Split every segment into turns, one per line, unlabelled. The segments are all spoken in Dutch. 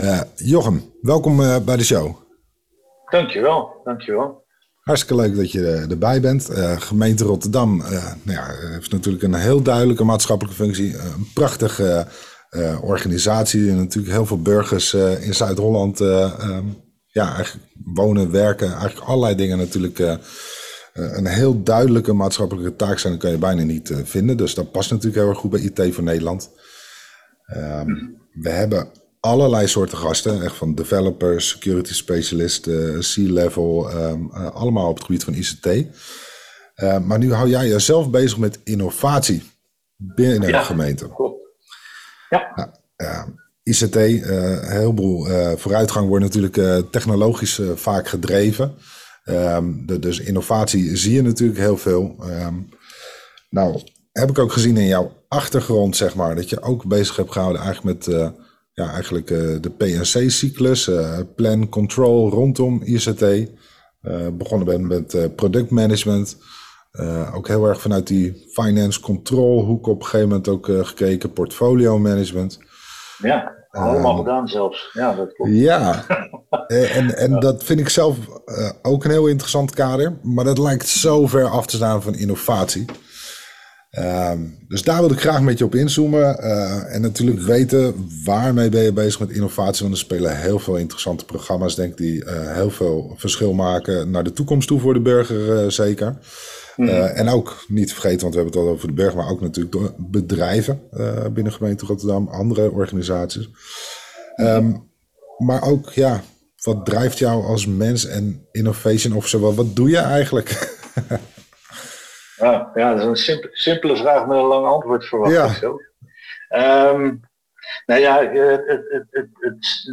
Uh, Jochem, welkom uh, bij de show.
Dankjewel, dankjewel.
Hartstikke leuk dat je uh, erbij bent. gemeente Rotterdam nou ja, heeft natuurlijk een heel duidelijke maatschappelijke functie. Een prachtige organisatie. En natuurlijk heel veel burgers in Zuid-Holland um, ja, wonen, werken. Eigenlijk allerlei dingen natuurlijk een heel duidelijke maatschappelijke taak zijn. Dat kan je bijna niet vinden. Dus dat past natuurlijk heel erg goed bij IT voor Nederland. Um, we hebben allerlei soorten gasten. Echt van developers, security specialisten, C-level. Um, allemaal op het gebied van ICT. Uh, eh, maar nu hou jij jezelf bezig met innovatie binnen de gemeente.
Ja. Nou,
uh, ICT, een heleboel vooruitgang wordt natuurlijk technologisch vaak gedreven. Um, de, dus innovatie zie je natuurlijk heel veel. Um, nou, heb ik ook gezien in jouw achtergrond, zeg maar, dat je ook bezig hebt gehouden eigenlijk met ja, eigenlijk uh, de PNC-cyclus, uh, plan control rondom ICT. Eh, begonnen ben met productmanagement. ook heel erg vanuit die finance control hoek op een gegeven moment ook gekeken, portfolio management.
Ja, allemaal gedaan zelfs. Ja, dat klopt.
Ja, en, en dat vind ik zelf ook een heel interessant kader. Maar dat lijkt zo ver af te staan van innovatie. Ehm, dus daar wil ik graag met je op inzoomen. Uh, en natuurlijk weten waarmee ben je bezig met innovatie. Want er spelen heel veel interessante programma's, denk ik, die uh, heel veel verschil maken naar de toekomst toe voor de burger, uh, zeker. Mm. en ook niet vergeten, want we hebben het al over de burger, maar ook natuurlijk door bedrijven binnen gemeente Rotterdam, andere organisaties. Um, maar ook, ja, wat drijft jou als mens en innovation officer? Wat, wat doe je eigenlijk?
Ja, ja, dat is een simpele, simpele vraag met een lang antwoord verwacht ja. zo. Um, nou ja, het, het, het,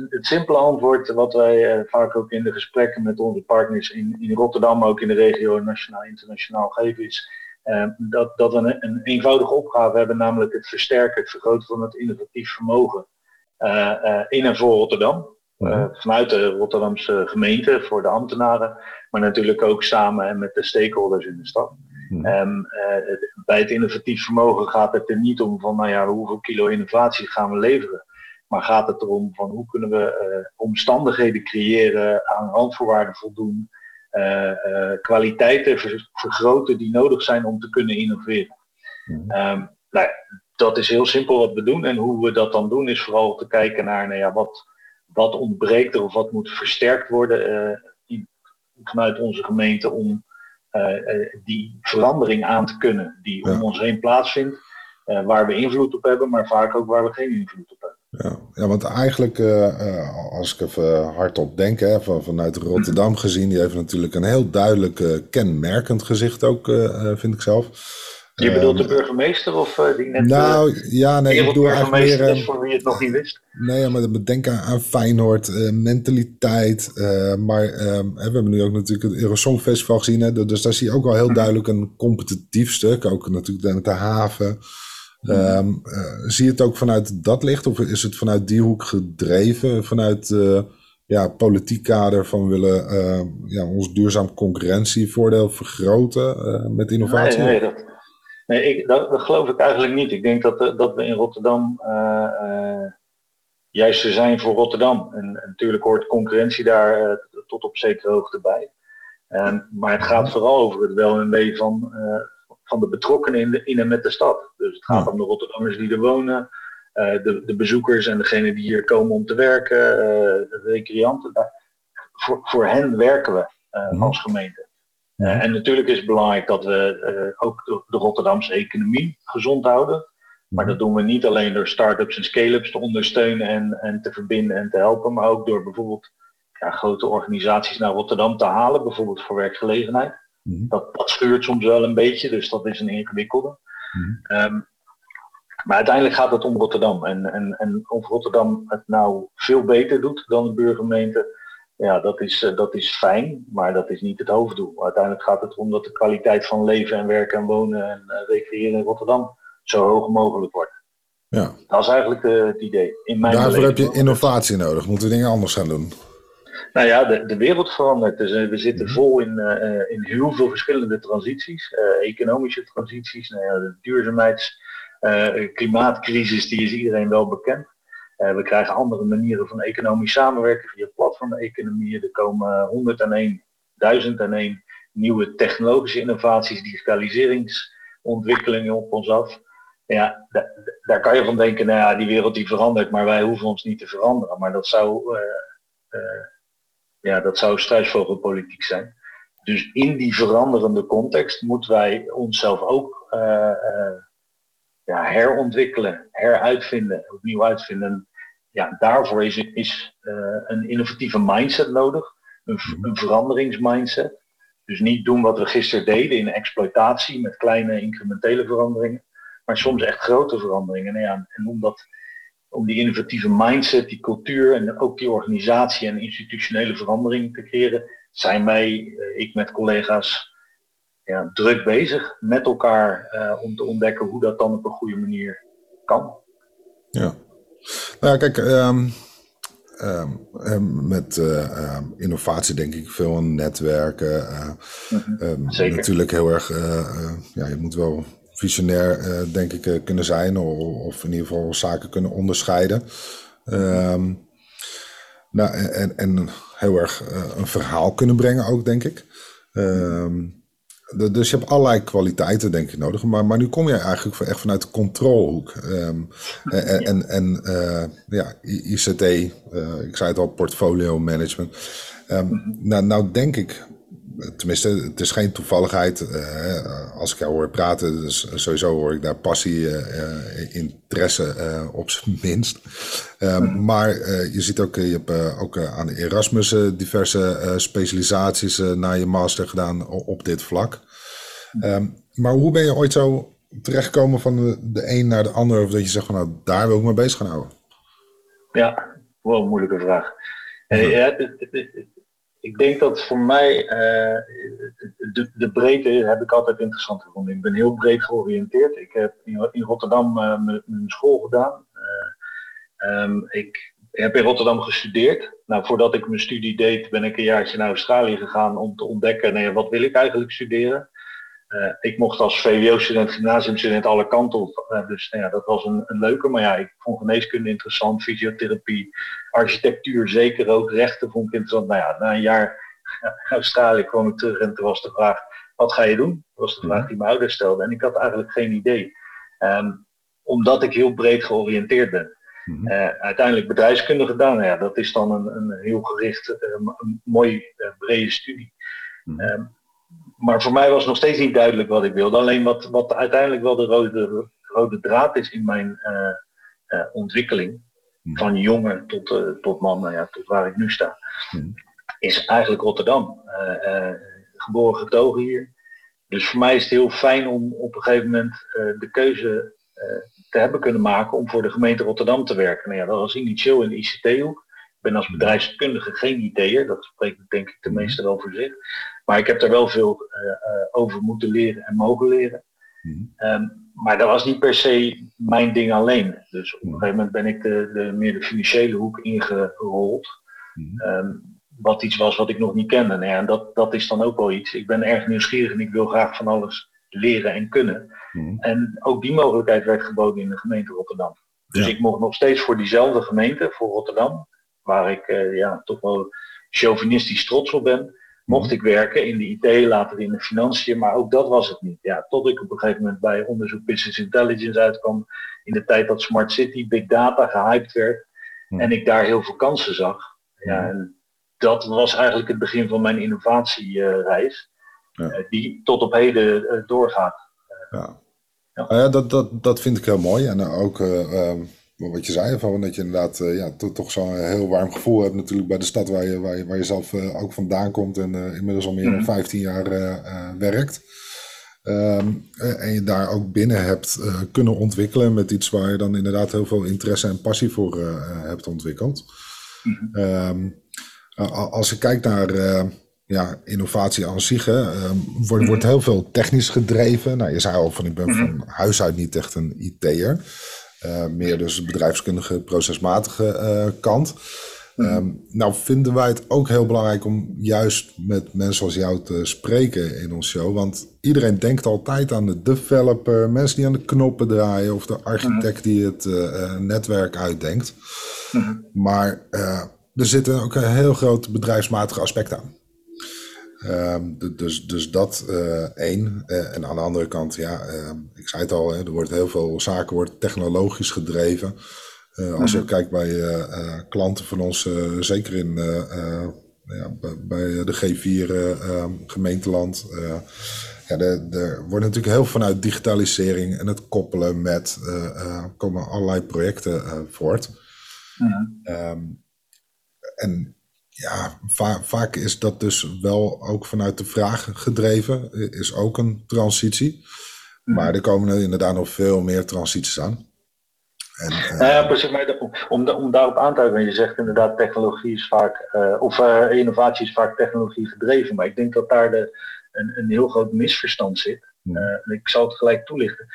het, simpele antwoord wat wij uh, vaak ook in de gesprekken met onze partners in, in Rotterdam, maar ook in de regio nationaal internationaal geven is uh, dat, dat we een, een, eenvoudige opgave hebben, namelijk het versterken, het vergroten van het innovatief vermogen uh, in en voor Rotterdam. Vanuit de Rotterdamse gemeente voor de ambtenaren, maar natuurlijk ook samen en met de stakeholders in de stad. Hmm. Um, uh, bij het innovatief vermogen gaat het er niet om van, nou ja, hoeveel kilo innovatie gaan we leveren. Maar gaat het erom van hoe kunnen we uh, omstandigheden creëren, aan randvoorwaarden voldoen, uh, kwaliteiten ver vergroten die nodig zijn om te kunnen innoveren. Mm. Um, nou, dat is heel simpel wat we doen. En hoe we dat dan doen is vooral te kijken naar nou ja, wat, wat ontbreekt er of wat moet versterkt worden in, vanuit onze gemeente om eh, eh, die verandering aan te kunnen die om ons heen plaatsvindt. Eh, waar we invloed op hebben, maar vaak ook waar we geen invloed op hebben.
Ja, ja want eigenlijk, als ik even hardop denk, hè, van, vanuit Rotterdam gezien, die heeft natuurlijk een heel duidelijk kenmerkend gezicht ook, vind ik zelf.
Je bedoelt de ehm, burgemeester of uh, die net...
Nou, uh, ja, nee, ik bedoel
eigenlijk meer... Voor wie het nog niet wist.
Nee, maar we denken aan Feyenoord, uh, mentaliteit. maar ehm, we hebben nu ook natuurlijk het Eurosong Festival gezien. Hè, dus daar zie je ook wel heel mhm. duidelijk een competitief stuk. Ook natuurlijk de, de haven. Um, zie je het ook vanuit dat licht? Of is het vanuit die hoek gedreven? Vanuit ja, politiek kader van willen ja, ons duurzaam concurrentievoordeel vergroten met innovatie?
Nee, nee dat, Nee, ik, dat, dat, geloof ik eigenlijk niet. Ik denk dat, dat we in Rotterdam uh, uh, juist zijn voor Rotterdam. En, en, natuurlijk hoort concurrentie daar uh, tot op zekere hoogte bij. maar het gaat vooral over het wel en wee van, van de betrokkenen in, de, in en met de stad. Dus het gaat om de Rotterdammers die er wonen, de, de, bezoekers en degenen die hier komen om te werken, de recreanten. Daar, voor, voor hen werken we mhm. als gemeente. En natuurlijk is het belangrijk dat we uh, ook de, Rotterdamse economie gezond houden. Maar mhm. dat doen we niet alleen door start-ups en scale-ups te ondersteunen en, en te verbinden en te helpen, maar ook door bijvoorbeeld ja, grote organisaties naar Rotterdam te halen, bijvoorbeeld voor werkgelegenheid. Mm dat, dat schuurt soms wel een beetje, dus dat is een ingewikkelde. Mm um, maar uiteindelijk gaat het om Rotterdam. En, en, en of Rotterdam het nou veel beter doet dan de burgemeente, ja, dat is, eh, dat is fijn, maar dat is niet het hoofddoel. Uiteindelijk gaat het erom dat de kwaliteit van leven en werken en wonen en uh, recreëren in Rotterdam zo hoog mogelijk wordt. Ja. Dat is eigenlijk het idee.
In mijn Daarvoor heb je innovatie nodig. Moeten we dingen anders gaan doen?
Nou ja, de, de wereld verandert. Dus we zitten mhm. vol in, in heel veel verschillende transities. economische transities, nou ja, de duurzaamheids, klimaatcrisis, die is iedereen wel bekend. Uh, we krijgen andere manieren van economisch samenwerken via platformeconomieën. Er komen 101, 1001 nieuwe technologische innovaties, digitaliseringsontwikkelingen op ons af. Ja, daar kan je van denken, nou ja, die wereld die verandert, maar wij hoeven ons niet te veranderen. Maar dat zou, uh, uh, ja, dat zou struisvogelpolitiek zijn. Dus in die veranderende context moeten wij onszelf ook ja, herontwikkelen, heruitvinden, opnieuw uitvinden ja, daarvoor is, is uh, een innovatieve mindset nodig, een, mhm. een veranderingsmindset. Dus niet doen wat we gisteren deden in exploitatie met kleine incrementele veranderingen, maar soms echt grote veranderingen. En, ja, en om, dat, om die innovatieve mindset, die cultuur en ook die organisatie en institutionele verandering te creëren, zijn wij, uh, ik met collega's, ja, druk bezig met elkaar uh, om te ontdekken hoe dat dan op een goede manier kan.
Ja. Nou ja, kijk, um, um, met uh, innovatie denk ik veel aan netwerken. Uh, Zeker. Natuurlijk heel erg, ja, je moet wel visionair, denk ik, kunnen zijn. Of, of, in ieder geval zaken kunnen onderscheiden. nou, en, en heel erg een verhaal kunnen brengen ook, denk ik. Um, dus je hebt allerlei kwaliteiten, denk ik, nodig. Maar, maar nu kom je eigenlijk echt vanuit de controlehoek. Um, en en, en uh, ja, ICT, uh, eh, ik zei het al, portfolio management. Um, nou, nou denk ik tenminste, het is geen toevalligheid. Uh, als ik jou hoor praten, dus sowieso hoor ik daar passie, uh, interesse op zijn minst. Um, maar je ziet ook, je hebt ook aan de Erasmus diverse specialisaties na je master gedaan op dit vlak. Um, maar hoe ben je ooit zo terechtgekomen van de, de een naar de ander? Of dat je zegt van nou, daar wil ik me bezig gaan houden?
Ja, wel een moeilijke vraag. Ja, ik denk dat voor mij uh, de, de breedte heb ik altijd interessant gevonden. Ik ben heel breed georiënteerd. Ik heb in, Rotterdam uh, mijn school gedaan. Uh, um, ik heb in Rotterdam gestudeerd. Nou, voordat ik mijn studie deed, ben ik een jaartje naar Australië gegaan om te ontdekken, nee, wat wil ik eigenlijk studeren? Uh, ik mocht als VWO-student, gymnasiumstudent alle kanten op. Uh, dus nou ja, dat was een, een, leuke. Maar ja, ik vond geneeskunde interessant, fysiotherapie, architectuur zeker ook, rechten vond ik interessant. Nou ja, na een jaar Australië kwam ik terug en toen was de vraag, wat ga je doen? Dat was de vraag die mijn ouders stelden. En ik had eigenlijk geen idee. Um, omdat ik heel breed georiënteerd ben. Uh, uiteindelijk bedrijfskunde gedaan. Nou ja, dat is dan een, een heel gericht, een mooi brede studie. Um, maar voor mij was nog steeds niet duidelijk wat ik wilde. Alleen wat, wat uiteindelijk wel de rode, rode draad is in mijn uh, uh, ontwikkeling, hmm. van jongen tot, uh, tot man, nou ja, tot waar ik nu sta, hmm. is eigenlijk Rotterdam. geboren getogen hier. Dus voor mij is het heel fijn om op een gegeven moment de keuze te hebben kunnen maken om voor de gemeente Rotterdam te werken. Nou ja, dat was initieel in de ICT-hoek. Ik ben als hmm. bedrijfskundige geen IT'er, dat spreekt denk ik de meeste wel voor zich. Maar ik heb er wel veel uh, over moeten leren en mogen leren. Mm um, maar dat was niet per se mijn ding alleen. Dus op een gegeven moment ben ik de, de meer de financiële hoek ingerold. Mm um, wat iets was wat ik nog niet kende. Nou ja, en dat, dat is dan ook wel iets. Ik ben erg nieuwsgierig en ik wil graag van alles leren en kunnen. Mm En ook die mogelijkheid werd geboden in de gemeente Rotterdam. Dus ja. ik mocht nog steeds voor diezelfde gemeente, voor Rotterdam, waar ik uh, ja, toch wel chauvinistisch trots op ben, mocht ik werken in de IT, later in de financiën, maar ook dat was het niet. Ja, tot ik op een gegeven moment bij onderzoek Business Intelligence uitkwam, in de tijd dat Smart City, Big Data gehyped werd en ik daar heel veel kansen zag. Ja, en dat was eigenlijk het begin van mijn innovatiereis, ja. Eh, die tot op heden eh, doorgaat.
Ja. Ja. Nou ja, dat, dat, dat vind ik heel mooi. En ook uh, wat je zei, van dat je inderdaad uh, ja, toch, toch zo'n heel warm gevoel hebt natuurlijk bij de stad waar je, waar je, waar je zelf uh, ook vandaan komt en uh, inmiddels al meer dan 15 mhm. jaar werkt. Um, en je daar ook binnen hebt kunnen ontwikkelen met iets waar je dan inderdaad heel veel interesse en passie voor hebt ontwikkeld. Mm -hmm. um, als ik kijk naar ja, innovatie aan zich, wordt, wordt heel veel technisch gedreven. Nou, je zei al van ik ben van huis uit niet echt een IT'er. Meer dus bedrijfskundige, procesmatige kant. Um, nou vinden wij het ook heel belangrijk om juist met mensen als jou te spreken in ons show. Want iedereen denkt altijd aan de developer, mensen die aan de knoppen draaien of de architect die het uh, netwerk uitdenkt. Mhm. Maar uh, er zit ook een heel groot bedrijfsmatige aspect aan. Um, dus, dus dat uh, één. Uh, en aan de andere kant, ja, uh, ik zei het al, hè, er wordt heel veel zaken wordt technologisch gedreven. Uh, als je mhm. kijkt bij klanten van ons, zeker in, ja, bij de G4 ehm, gemeenteland. ja, er wordt natuurlijk heel vanuit digitalisering en het koppelen met, komen allerlei projecten voort. Um, en ja, va vaak is dat dus wel ook vanuit de vraag gedreven, is ook een transitie. Mhm. Maar er komen er inderdaad nog veel meer transities aan.
En, uh... nou ja, precies. Maar om, om daarop aan te haken, je zegt inderdaad, technologie is vaak, uh, of uh, innovatie is vaak technologie gedreven. Maar ik denk dat daar de, een, een heel groot misverstand zit. ik zal het gelijk toelichten.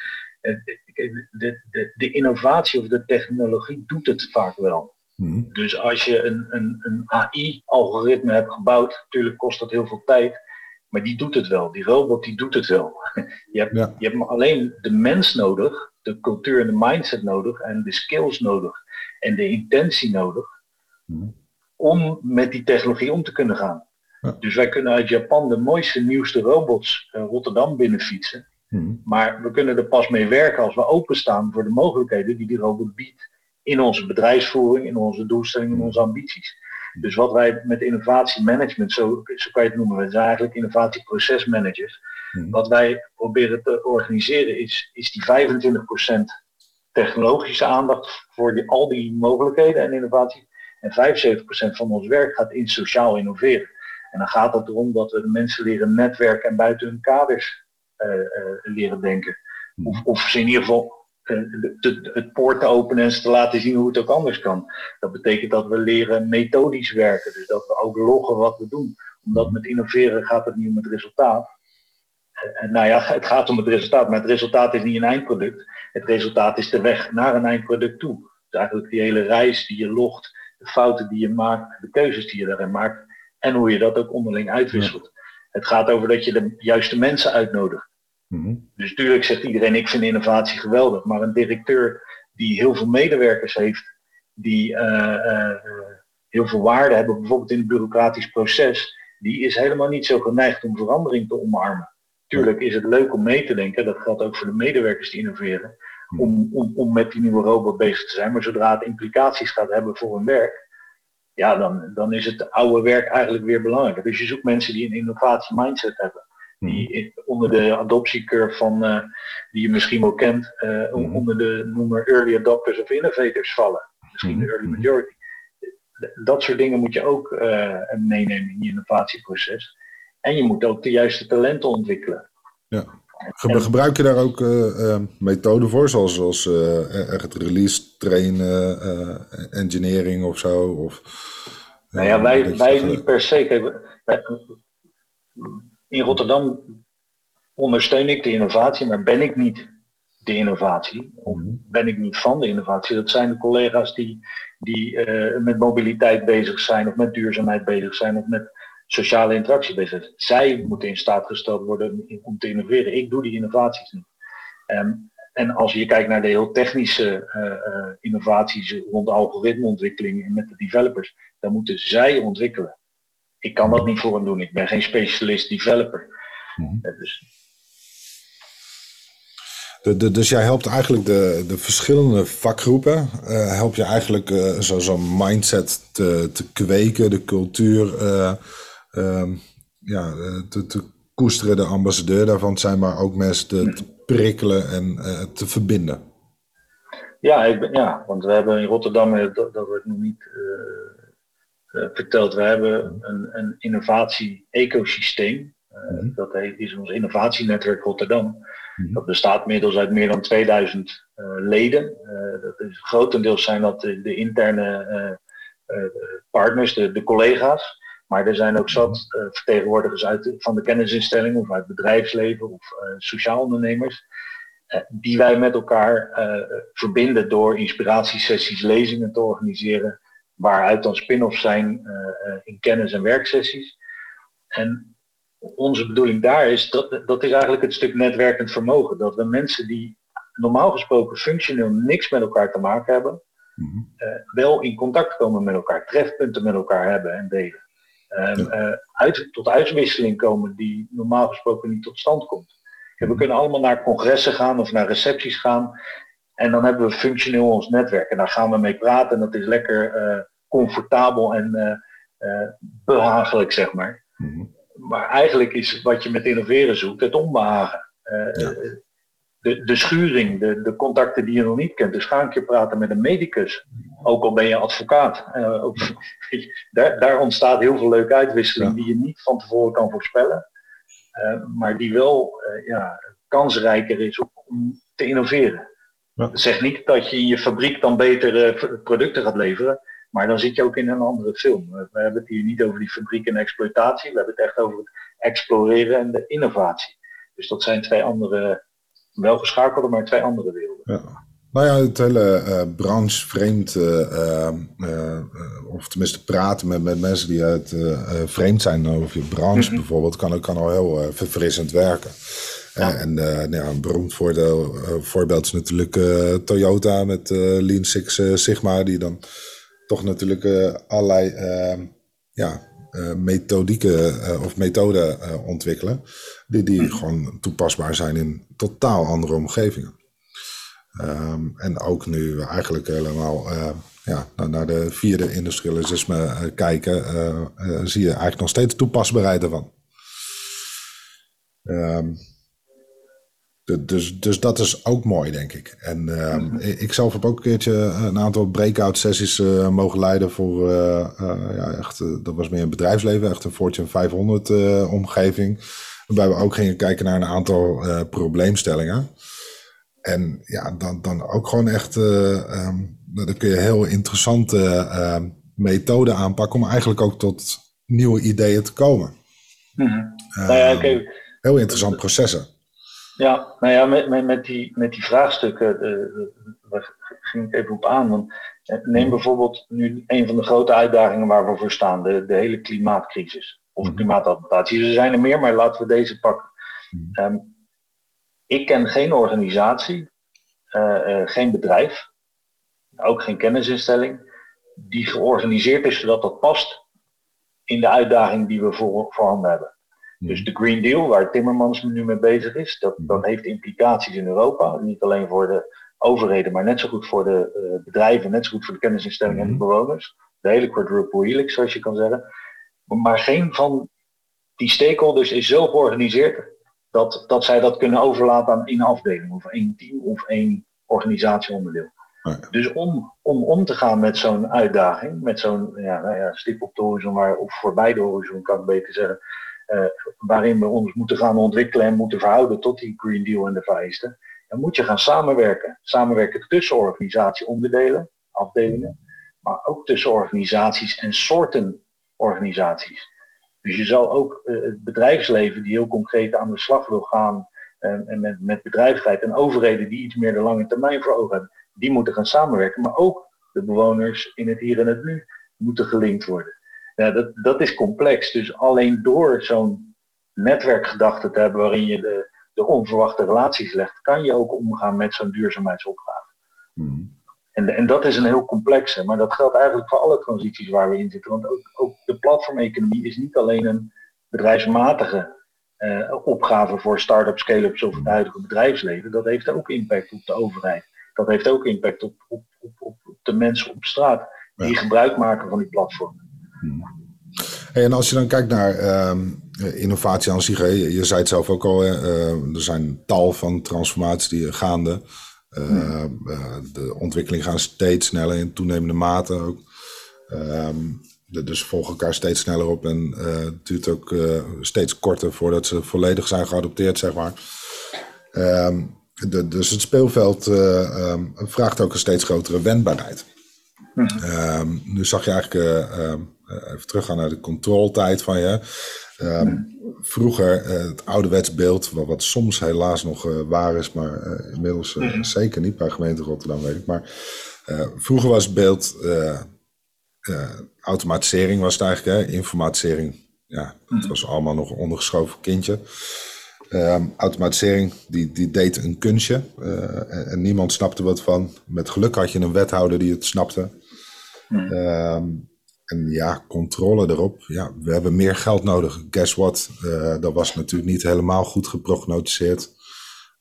De, de, de, innovatie of de technologie doet het vaak wel. Hmm. Dus als je een, een, een AI-algoritme hebt gebouwd, natuurlijk kost dat heel veel tijd. Maar die doet het wel. Die robot die doet het wel. Je hebt, je hebt alleen de mens nodig de cultuur en de mindset nodig en de skills nodig en de intentie nodig hmm. om met die technologie om te kunnen gaan. Dus wij kunnen uit Japan de mooiste, nieuwste robots uh, Rotterdam binnenfietsen. Hmm. Maar we kunnen er pas mee werken als we openstaan voor de mogelijkheden die die robot biedt in onze bedrijfsvoering, in onze doelstellingen, in onze ambities. Dus wat wij met innovatiemanagement, zo, zo kan je het noemen, we zijn eigenlijk innovatieprocesmanagers. Hmm. Wat wij proberen te organiseren is, is die 25% technologische aandacht voor die, al die mogelijkheden en innovatie. En 75% van ons werk gaat in sociaal innoveren. En dan gaat het erom dat we de mensen leren netwerken en buiten hun kaders uh, uh, leren denken. Hmm. Of, of ze in ieder geval het poort te openen en ze te laten zien hoe het ook anders kan. Dat betekent dat we leren methodisch werken. Dus dat we ook loggen wat we doen. Omdat met innoveren gaat het niet om het resultaat. En nou ja, het gaat om het resultaat, maar het resultaat is niet een eindproduct. Het resultaat is de weg naar een eindproduct toe. Dus eigenlijk die hele reis die je logt, de fouten die je maakt, de keuzes die je daarin maakt en hoe je dat ook onderling uitwisselt. Het gaat over dat je de juiste mensen uitnodigt. Mhm. Dus natuurlijk zegt iedereen, ik vind innovatie geweldig. Maar een directeur die heel veel medewerkers heeft, die uh, uh, heel veel waarde hebben, bijvoorbeeld in het bureaucratisch proces, die is helemaal niet zo geneigd om verandering te omarmen. Tuurlijk is het leuk om mee te denken, dat geldt ook voor de medewerkers die innoveren, mhm. om, om, om met die nieuwe robot bezig te zijn. Maar zodra het implicaties gaat hebben voor hun werk, ja, dan, dan is het oude werk eigenlijk weer belangrijker. Dus je zoekt mensen die een innovatie mindset hebben die onder de adoptiecurve van, uh, die je misschien wel kent, uh, onder de noemer early adopters of innovators vallen. Misschien de early majority. Dat soort dingen moet je ook uh, meenemen in je innovatieproces. En je moet ook de juiste talenten ontwikkelen.
Ja. Gebruik je daar ook methoden voor, zoals, zoals het release trainen, engineering of zo? Of,
nou ja, wij, wij niet per se in Rotterdam ondersteun ik de innovatie, maar ben ik niet de innovatie. Of mhm. ben ik niet van de innovatie. Dat zijn de collega's die, die uh, met mobiliteit bezig zijn, of met duurzaamheid bezig zijn, of met sociale interactie bezig zijn. Zij moeten in staat gesteld worden om te innoveren. Ik doe die innovaties niet. Um, en als je kijkt naar de heel technische uh, uh, innovaties rond algoritmeontwikkeling met de developers, dan moeten zij ontwikkelen ik kan dat niet voor hem doen. Ik ben geen specialist developer. Mhm. Dus,
de, de, dus jij helpt eigenlijk de, de verschillende vakgroepen, uh, help je eigenlijk uh, zo'n zo mindset te, te kweken, de cultuur uh, ja, te, te koesteren, de ambassadeur daarvan zijn, maar ook mensen te, te prikkelen en te verbinden.
Ja, ik ben, ja, want we hebben in Rotterdam, dat, dat wordt nog niet verteld. We hebben een, een innovatie-ecosysteem. Uh, Dat heet, is ons innovatienetwerk Rotterdam. Mhm. Dat bestaat inmiddels uit meer dan 2000 uh, leden. dat is, grotendeels zijn dat de, de interne partners, de, de collega's. Maar er zijn ook zat vertegenwoordigers uit van de kennisinstelling of uit bedrijfsleven of sociaal ondernemers. die wij met elkaar verbinden door inspiratiesessies, lezingen te organiseren. Waaruit dan spin-offs zijn in kennis- en werksessies. En onze bedoeling daar is, dat, dat is eigenlijk het stuk netwerkend vermogen. Dat we mensen die normaal gesproken functioneel niks met elkaar te maken hebben, mhm. eh, wel in contact komen met elkaar, trefpunten met elkaar hebben en delen. Um, uit, tot uitwisseling komen die normaal gesproken niet tot stand komt. we mhm. kunnen allemaal naar congressen gaan of naar recepties gaan. En dan hebben we functioneel ons netwerk. En daar gaan we mee praten. En dat is lekker uh, comfortabel en behagelijk, zeg maar. Mhm. Maar eigenlijk is wat je met innoveren zoekt het onbehagen. Ja de, de schuring, de, de contacten die je nog niet kent. Dus ga een keer praten met een medicus. Ook al ben je advocaat. Uh, ook, daar, daar, ontstaat heel veel leuke uitwisseling die je niet van tevoren kan voorspellen. Uh, maar die wel uh, ja, kansrijker is om te innoveren. Ja. Dat zegt niet dat je in je fabriek dan betere producten gaat leveren. Maar dan zit je ook in een andere film. We hebben het hier niet over die fabriek en exploitatie. We hebben het echt over het exploreren en de innovatie. Dus dat zijn twee andere wel geschakelde, maar twee andere werelden. Ja.
Nou ja, het hele uh, branche vreemd, uh, uh, of tenminste praten met, met mensen die uit vreemd zijn over je branche mhm. bijvoorbeeld, kan, kan al heel verfrissend werken. En nou ja, een beroemd voordeel, voorbeeld is natuurlijk Toyota met Lean Six Sigma, die dan toch natuurlijk allerlei ja, methodieken of methoden ontwikkelen die, die gewoon toepasbaar zijn in totaal andere omgevingen. Ehm, en ook nu eigenlijk helemaal uh, ja, naar de vierde industrialisme uh, kijken, uh, zie je eigenlijk nog steeds toepasbaarheid ervan. Um, dus, dus dat is ook mooi, denk ik. En uh, ik zelf heb ook een keertje een aantal breakout sessies uh, mogen leiden voor, uh, ja, echt, dat was meer een bedrijfsleven, echt een Fortune 500 omgeving. Waarbij we ook gingen kijken naar een aantal probleemstellingen. En ja, dan, dan ook gewoon echt, um, dan kun je heel interessante uh, methoden aanpakken om eigenlijk ook tot nieuwe ideeën te komen.
Mm nou ja, okay.
Heel interessant processen.
Ja, nou ja, met, met, met, die, met die vraagstukken, daar ging ik even op aan. Want neem mhm. bijvoorbeeld nu een van de grote uitdagingen waar we voor staan, de, de hele klimaatcrisis of mhm. klimaatadaptatie. Er zijn er meer, maar laten we deze pakken. Mhm. Ehm, ik ken geen organisatie, uh, uh, geen bedrijf, ook geen kennisinstelling, die georganiseerd is zodat dat past in de uitdaging die we voor, voorhanden hebben. Mhm. Dus de Green Deal, waar Timmermans nu mee bezig is, dat, dat heeft implicaties in Europa. Niet alleen voor de overheden, maar net zo goed voor de uh, bedrijven, net zo goed voor de kennisinstellingen en de bewoners. De hele quadruple helix, zoals je kan zeggen. Maar geen van die stakeholders is zo georganiseerd dat, dat zij dat kunnen overlaten aan één afdeling of één team of één organisatieonderdeel. Dus om, om om te gaan met zo'n uitdaging, met zo'n ja, nou ja, stip op de horizon, waar, of voorbij de horizon kan ik beter zeggen, waarin we ons moeten gaan ontwikkelen en moeten verhouden tot die Green Deal en de vereisten, dan moet je gaan samenwerken. Samenwerken tussen organisatieonderdelen, afdelingen, maar ook tussen organisaties en soorten organisaties. Dus je zal ook uh, het bedrijfsleven die heel concreet aan de slag wil gaan uh, en met, met bedrijvigheid en overheden die iets meer de lange termijn voor ogen hebben, die moeten gaan samenwerken. Maar ook de bewoners in het hier en het nu moeten gelinkt worden. Ja, dat, dat is complex. Dus alleen door zo'n netwerkgedachte te hebben waarin je de, de onverwachte relaties legt, kan je ook omgaan met zo'n duurzaamheidsopgave. Mm. En, en dat is een heel complexe, maar dat geldt eigenlijk voor alle transities waar we in zitten. Want ook, ook de platformeconomie is niet alleen een bedrijfsmatige uh, opgave voor start-ups, scale-ups of het huidige bedrijfsleven. Dat heeft ook impact op de overheid. Dat heeft ook impact op, op, op, op de mensen op straat die gebruik maken van die platformen.
En als je dan kijkt naar uh, innovatie aan zich, je, je zei het zelf ook al, uh, er zijn tal van transformaties die gaande. Uh, de ontwikkeling gaat steeds sneller in toenemende mate ook. Ehm, de, dus volgen elkaar steeds sneller op en het duurt ook steeds korter voordat ze volledig zijn geadopteerd, zeg maar. De, dus het speelveld vraagt ook een steeds grotere wendbaarheid. Um, nu zag je eigenlijk, even teruggaan naar de controltijd van je. Um, vroeger het ouderwets beeld, wat, wat soms helaas nog waar is, maar inmiddels zeker niet bij gemeente Rotterdam, weet ik. Maar vroeger was het beeld automatisering was het eigenlijk, hè, informatisering. Ja, het was allemaal nog een ondergeschoven kindje. Um, automatisering, die, die deed een kunstje uh, en, niemand snapte wat van. Met geluk had je een wethouder die het snapte. Um, en ja, controle erop. Ja, we hebben meer geld nodig. Guess what? Uh, dat was natuurlijk niet helemaal goed geprognosticeerd.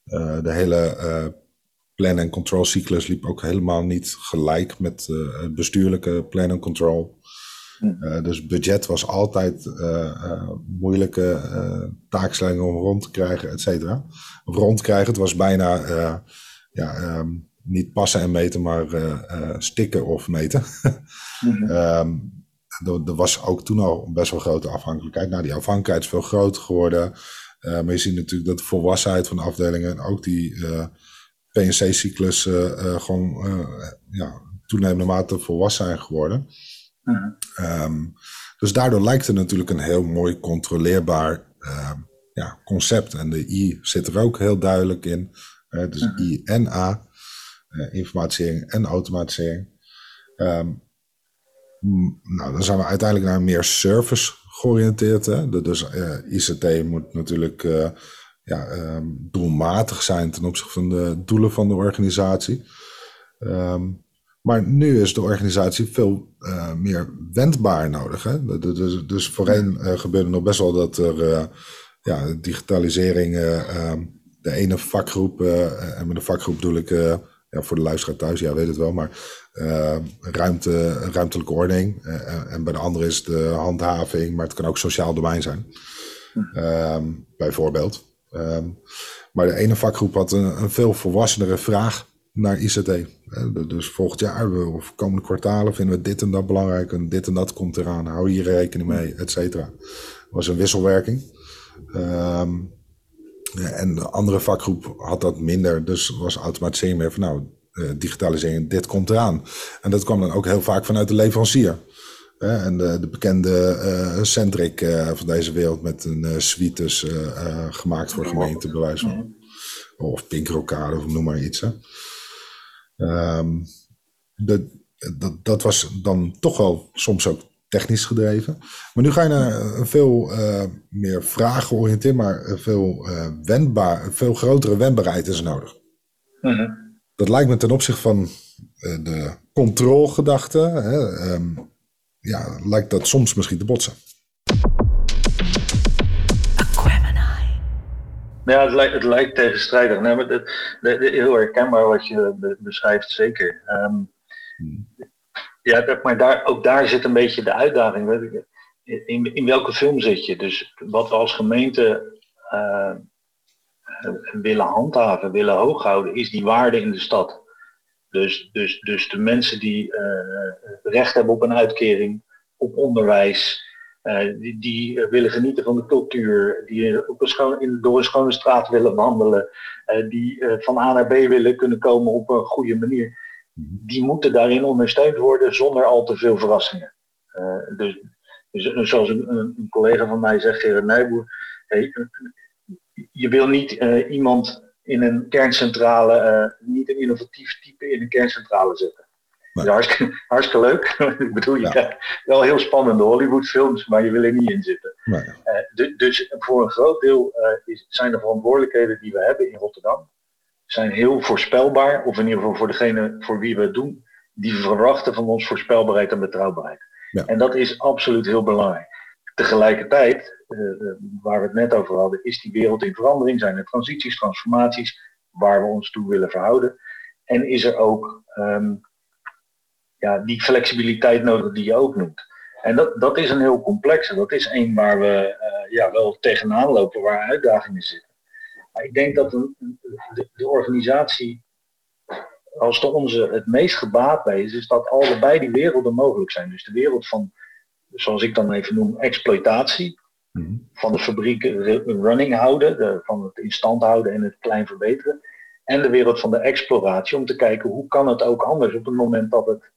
Uh, de hele plan- en control cyclus liep ook helemaal niet gelijk met het bestuurlijke plan en control. Uh, dus budget was altijd uh, moeilijke taakstellingen om rond te krijgen, et cetera. Of rond te krijgen, het was bijna ja, um, niet passen en meten, maar stikken of meten. mm um, er, was ook toen al best wel grote afhankelijkheid. Nou, die afhankelijkheid is veel groter geworden. maar je ziet natuurlijk dat de volwassenheid van de afdelingen en ook die PNC-cyclus gewoon ja, toenemende mate volwassen zijn geworden. Um, dus daardoor lijkt het natuurlijk een heel mooi controleerbaar uh, ja, concept. En de I zit er ook heel duidelijk in. Uh, dus I en A, uh, informatisering en automatisering. Um, nou, dan zijn we uiteindelijk naar meer service georiënteerd. Hè? Dus uh, ICT moet natuurlijk ja, um, doelmatig zijn ten opzichte van de doelen van de organisatie. Um, maar nu is de organisatie veel meer wendbaar nodig. Hè? Dus, dus voorheen gebeurde nog best wel dat er ja, digitalisering, ehm, de ene vakgroep, en met een vakgroep bedoel ik ja, voor de luisteraar thuis, ja weet het wel, maar ruimte, ruimtelijke ordening. en bij de andere is de handhaving, maar het kan ook sociaal domein zijn. Um, bijvoorbeeld. Um, maar de ene vakgroep had een, een veel volwassenere vraag naar ICT. Dus volgend jaar of komende kwartalen vinden we dit en dat belangrijk en dit en dat komt eraan. Hou hier rekening mee, et cetera. was een wisselwerking. Um, en de andere vakgroep had dat minder, dus was automatisering meer van nou, uh, digitalisering, dit komt eraan. En dat kwam dan ook heel vaak vanuit de leverancier. en de, de bekende uh, Centric uh, van deze wereld met een uh, suites gemaakt voor gemeenten, wijze van. Of Pinkrokade of noem maar iets. De, dat, dat was dan toch wel soms ook technisch gedreven. Maar nu ga je naar een veel uh, meer vraaggeoriënteerd, maar veel, uh, wendbaar, veel grotere wendbaarheid is nodig. Mm -hmm. Dat lijkt me ten opzichte van uh, de controlegedachte, um, ja, lijkt dat soms misschien te botsen.
Ja, het lijkt, het lijkt tegenstrijdig. Nee, maar het, heel herkenbaar wat je beschrijft, zeker. Um, ja, maar daar, ook daar zit een beetje de uitdaging. In, in welke film zit je? Dus wat we als gemeente uh, willen handhaven, willen hooghouden, is die waarde in de stad. Dus, dus, dus de mensen die uh, recht hebben op een uitkering, op onderwijs, uh, die, die willen genieten van de cultuur, die op een schoon, in, door een schone straat willen wandelen, die van A naar B willen kunnen komen op een goede manier. Die moeten daarin ondersteund worden zonder al te veel verrassingen. dus, dus, zoals een, een, collega van mij zegt, Gerard Nijboer, hey, je wil niet iemand in een kerncentrale, niet een innovatief type in een kerncentrale zetten. Hartstikke, hartstikke, leuk. ik bedoel, je ja. krijgt wel heel spannende Hollywoodfilms, maar je wil er niet in zitten. Dus voor een groot deel is, zijn de verantwoordelijkheden die we hebben in Rotterdam, zijn heel voorspelbaar, of in ieder geval voor degene voor wie we het doen, die verwachten van ons voorspelbaarheid en betrouwbaarheid. Ja. En dat is absoluut heel belangrijk. Tegelijkertijd, uh, waar we het net over hadden, is die wereld in verandering, zijn er transities, transformaties, waar we ons toe willen verhouden. En is er ook um, ja, die flexibiliteit nodig die je ook noemt. En dat, dat is een heel complexe. Dat is een waar we uh, ja, wel tegenaan lopen, waar uitdagingen zitten. Maar ik denk dat een, de, de, organisatie, als de onze het meest gebaat bij is, is dat allebei die werelden mogelijk zijn. Dus de wereld van, zoals ik dan even noem, exploitatie. Mm-hmm. Van de fabrieken running houden, de, van het in stand houden en het klein verbeteren. En de wereld van de exploratie om te kijken hoe kan het ook anders op het moment dat het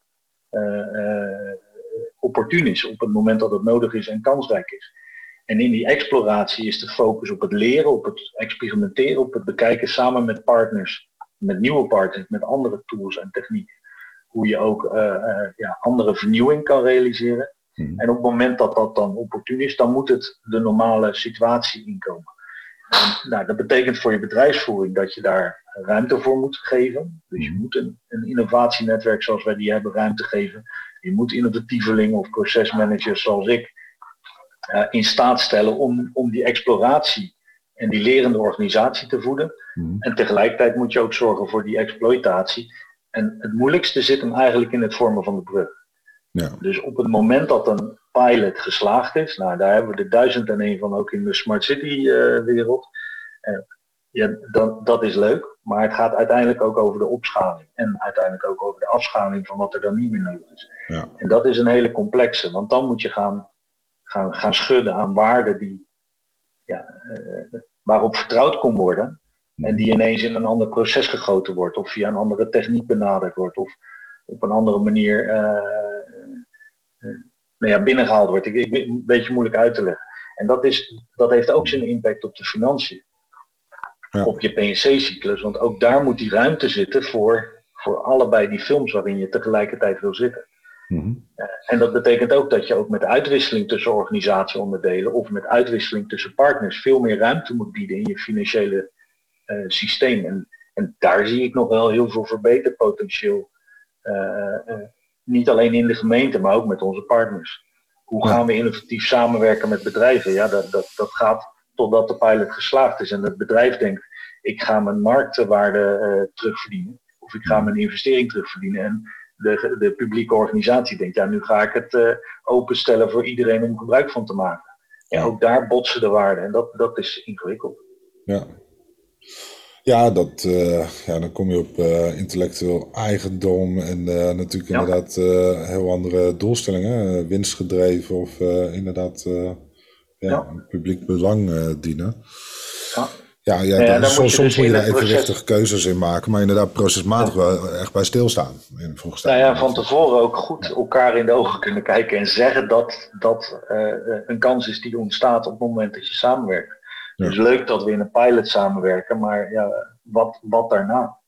opportun is op het moment dat het nodig is en kansrijk is. En in die exploratie is de focus op het leren, op het experimenteren, op het bekijken samen met partners, met nieuwe partners, met andere tools en technieken. Hoe je ook ja, andere vernieuwing kan realiseren. Hmm. En op het moment dat dat dan opportun is, dan moet het de normale situatie inkomen. En, nou, dat betekent voor je bedrijfsvoering dat je daar ruimte voor moet geven. Dus je hmm. moet een, een innovatienetwerk zoals wij die hebben ruimte geven. Je moet innovatievelingen of procesmanagers zoals ik in staat stellen om, om die exploratie en die lerende organisatie te voeden. Hmm. En tegelijkertijd moet je ook zorgen voor die exploitatie. En het moeilijkste zit hem eigenlijk in het vormen van de brug. Ja. Dus op het moment dat een pilot geslaagd is, nou daar hebben we er duizend en één van ook in de smart city uh, wereld. Uh, ja, dan, dat is leuk, maar het gaat uiteindelijk ook over de opschaling. En uiteindelijk ook over de afschaling van wat er dan niet meer nodig is. Ja. En dat is een hele complexe, want dan moet je gaan, gaan, gaan schudden aan waarden die, ja, uh, waarop vertrouwd kon worden. En die ineens in een ander proces gegoten wordt, of via een andere techniek benaderd wordt, of op een andere manier nou ja, binnengehaald wordt. Ik, ik, een beetje moeilijk uit te leggen. En dat, is, dat heeft ook zijn impact op de financiën. Ja. Op je PNC-cyclus. Want ook daar moet die ruimte zitten voor, voor allebei die films waarin je tegelijkertijd wil zitten. Mhm. En dat betekent ook dat je ook met uitwisseling tussen organisatieonderdelen of met uitwisseling tussen partners veel meer ruimte moet bieden in je financiële uh, systeem. En, en daar zie ik nog wel heel veel verbeterpotentieel uh, niet alleen in de gemeente, maar ook met onze partners. Hoe gaan we innovatief samenwerken met bedrijven? Ja, dat, dat, dat gaat totdat de pilot geslaagd is en het bedrijf denkt, ik ga mijn marktwaarde terugverdienen. Of ik ga mijn investering terugverdienen. En de, de publieke organisatie denkt, ja, nu ga ik het uh, openstellen voor iedereen om gebruik van te maken. En ook daar botsen de waarden en dat, dat is ingewikkeld.
Ja. Ja, dat, uh, ja, dan kom je op uh, intellectueel eigendom en uh, natuurlijk ja. inderdaad heel andere doelstellingen, winstgedreven of inderdaad ja, ja. publiek belang dienen. Ja. Ja, ja, ja dan, soms, soms dus moet je daar evenwichtige keuzes in maken, maar inderdaad procesmatig wel echt bij stilstaan. In
nou ja, van tevoren ook goed elkaar in de ogen kunnen kijken en zeggen dat dat een kans is die ontstaat op het moment dat je samenwerkt. Het is leuk dat we in een pilot samenwerken, maar ja, wat, wat daarna?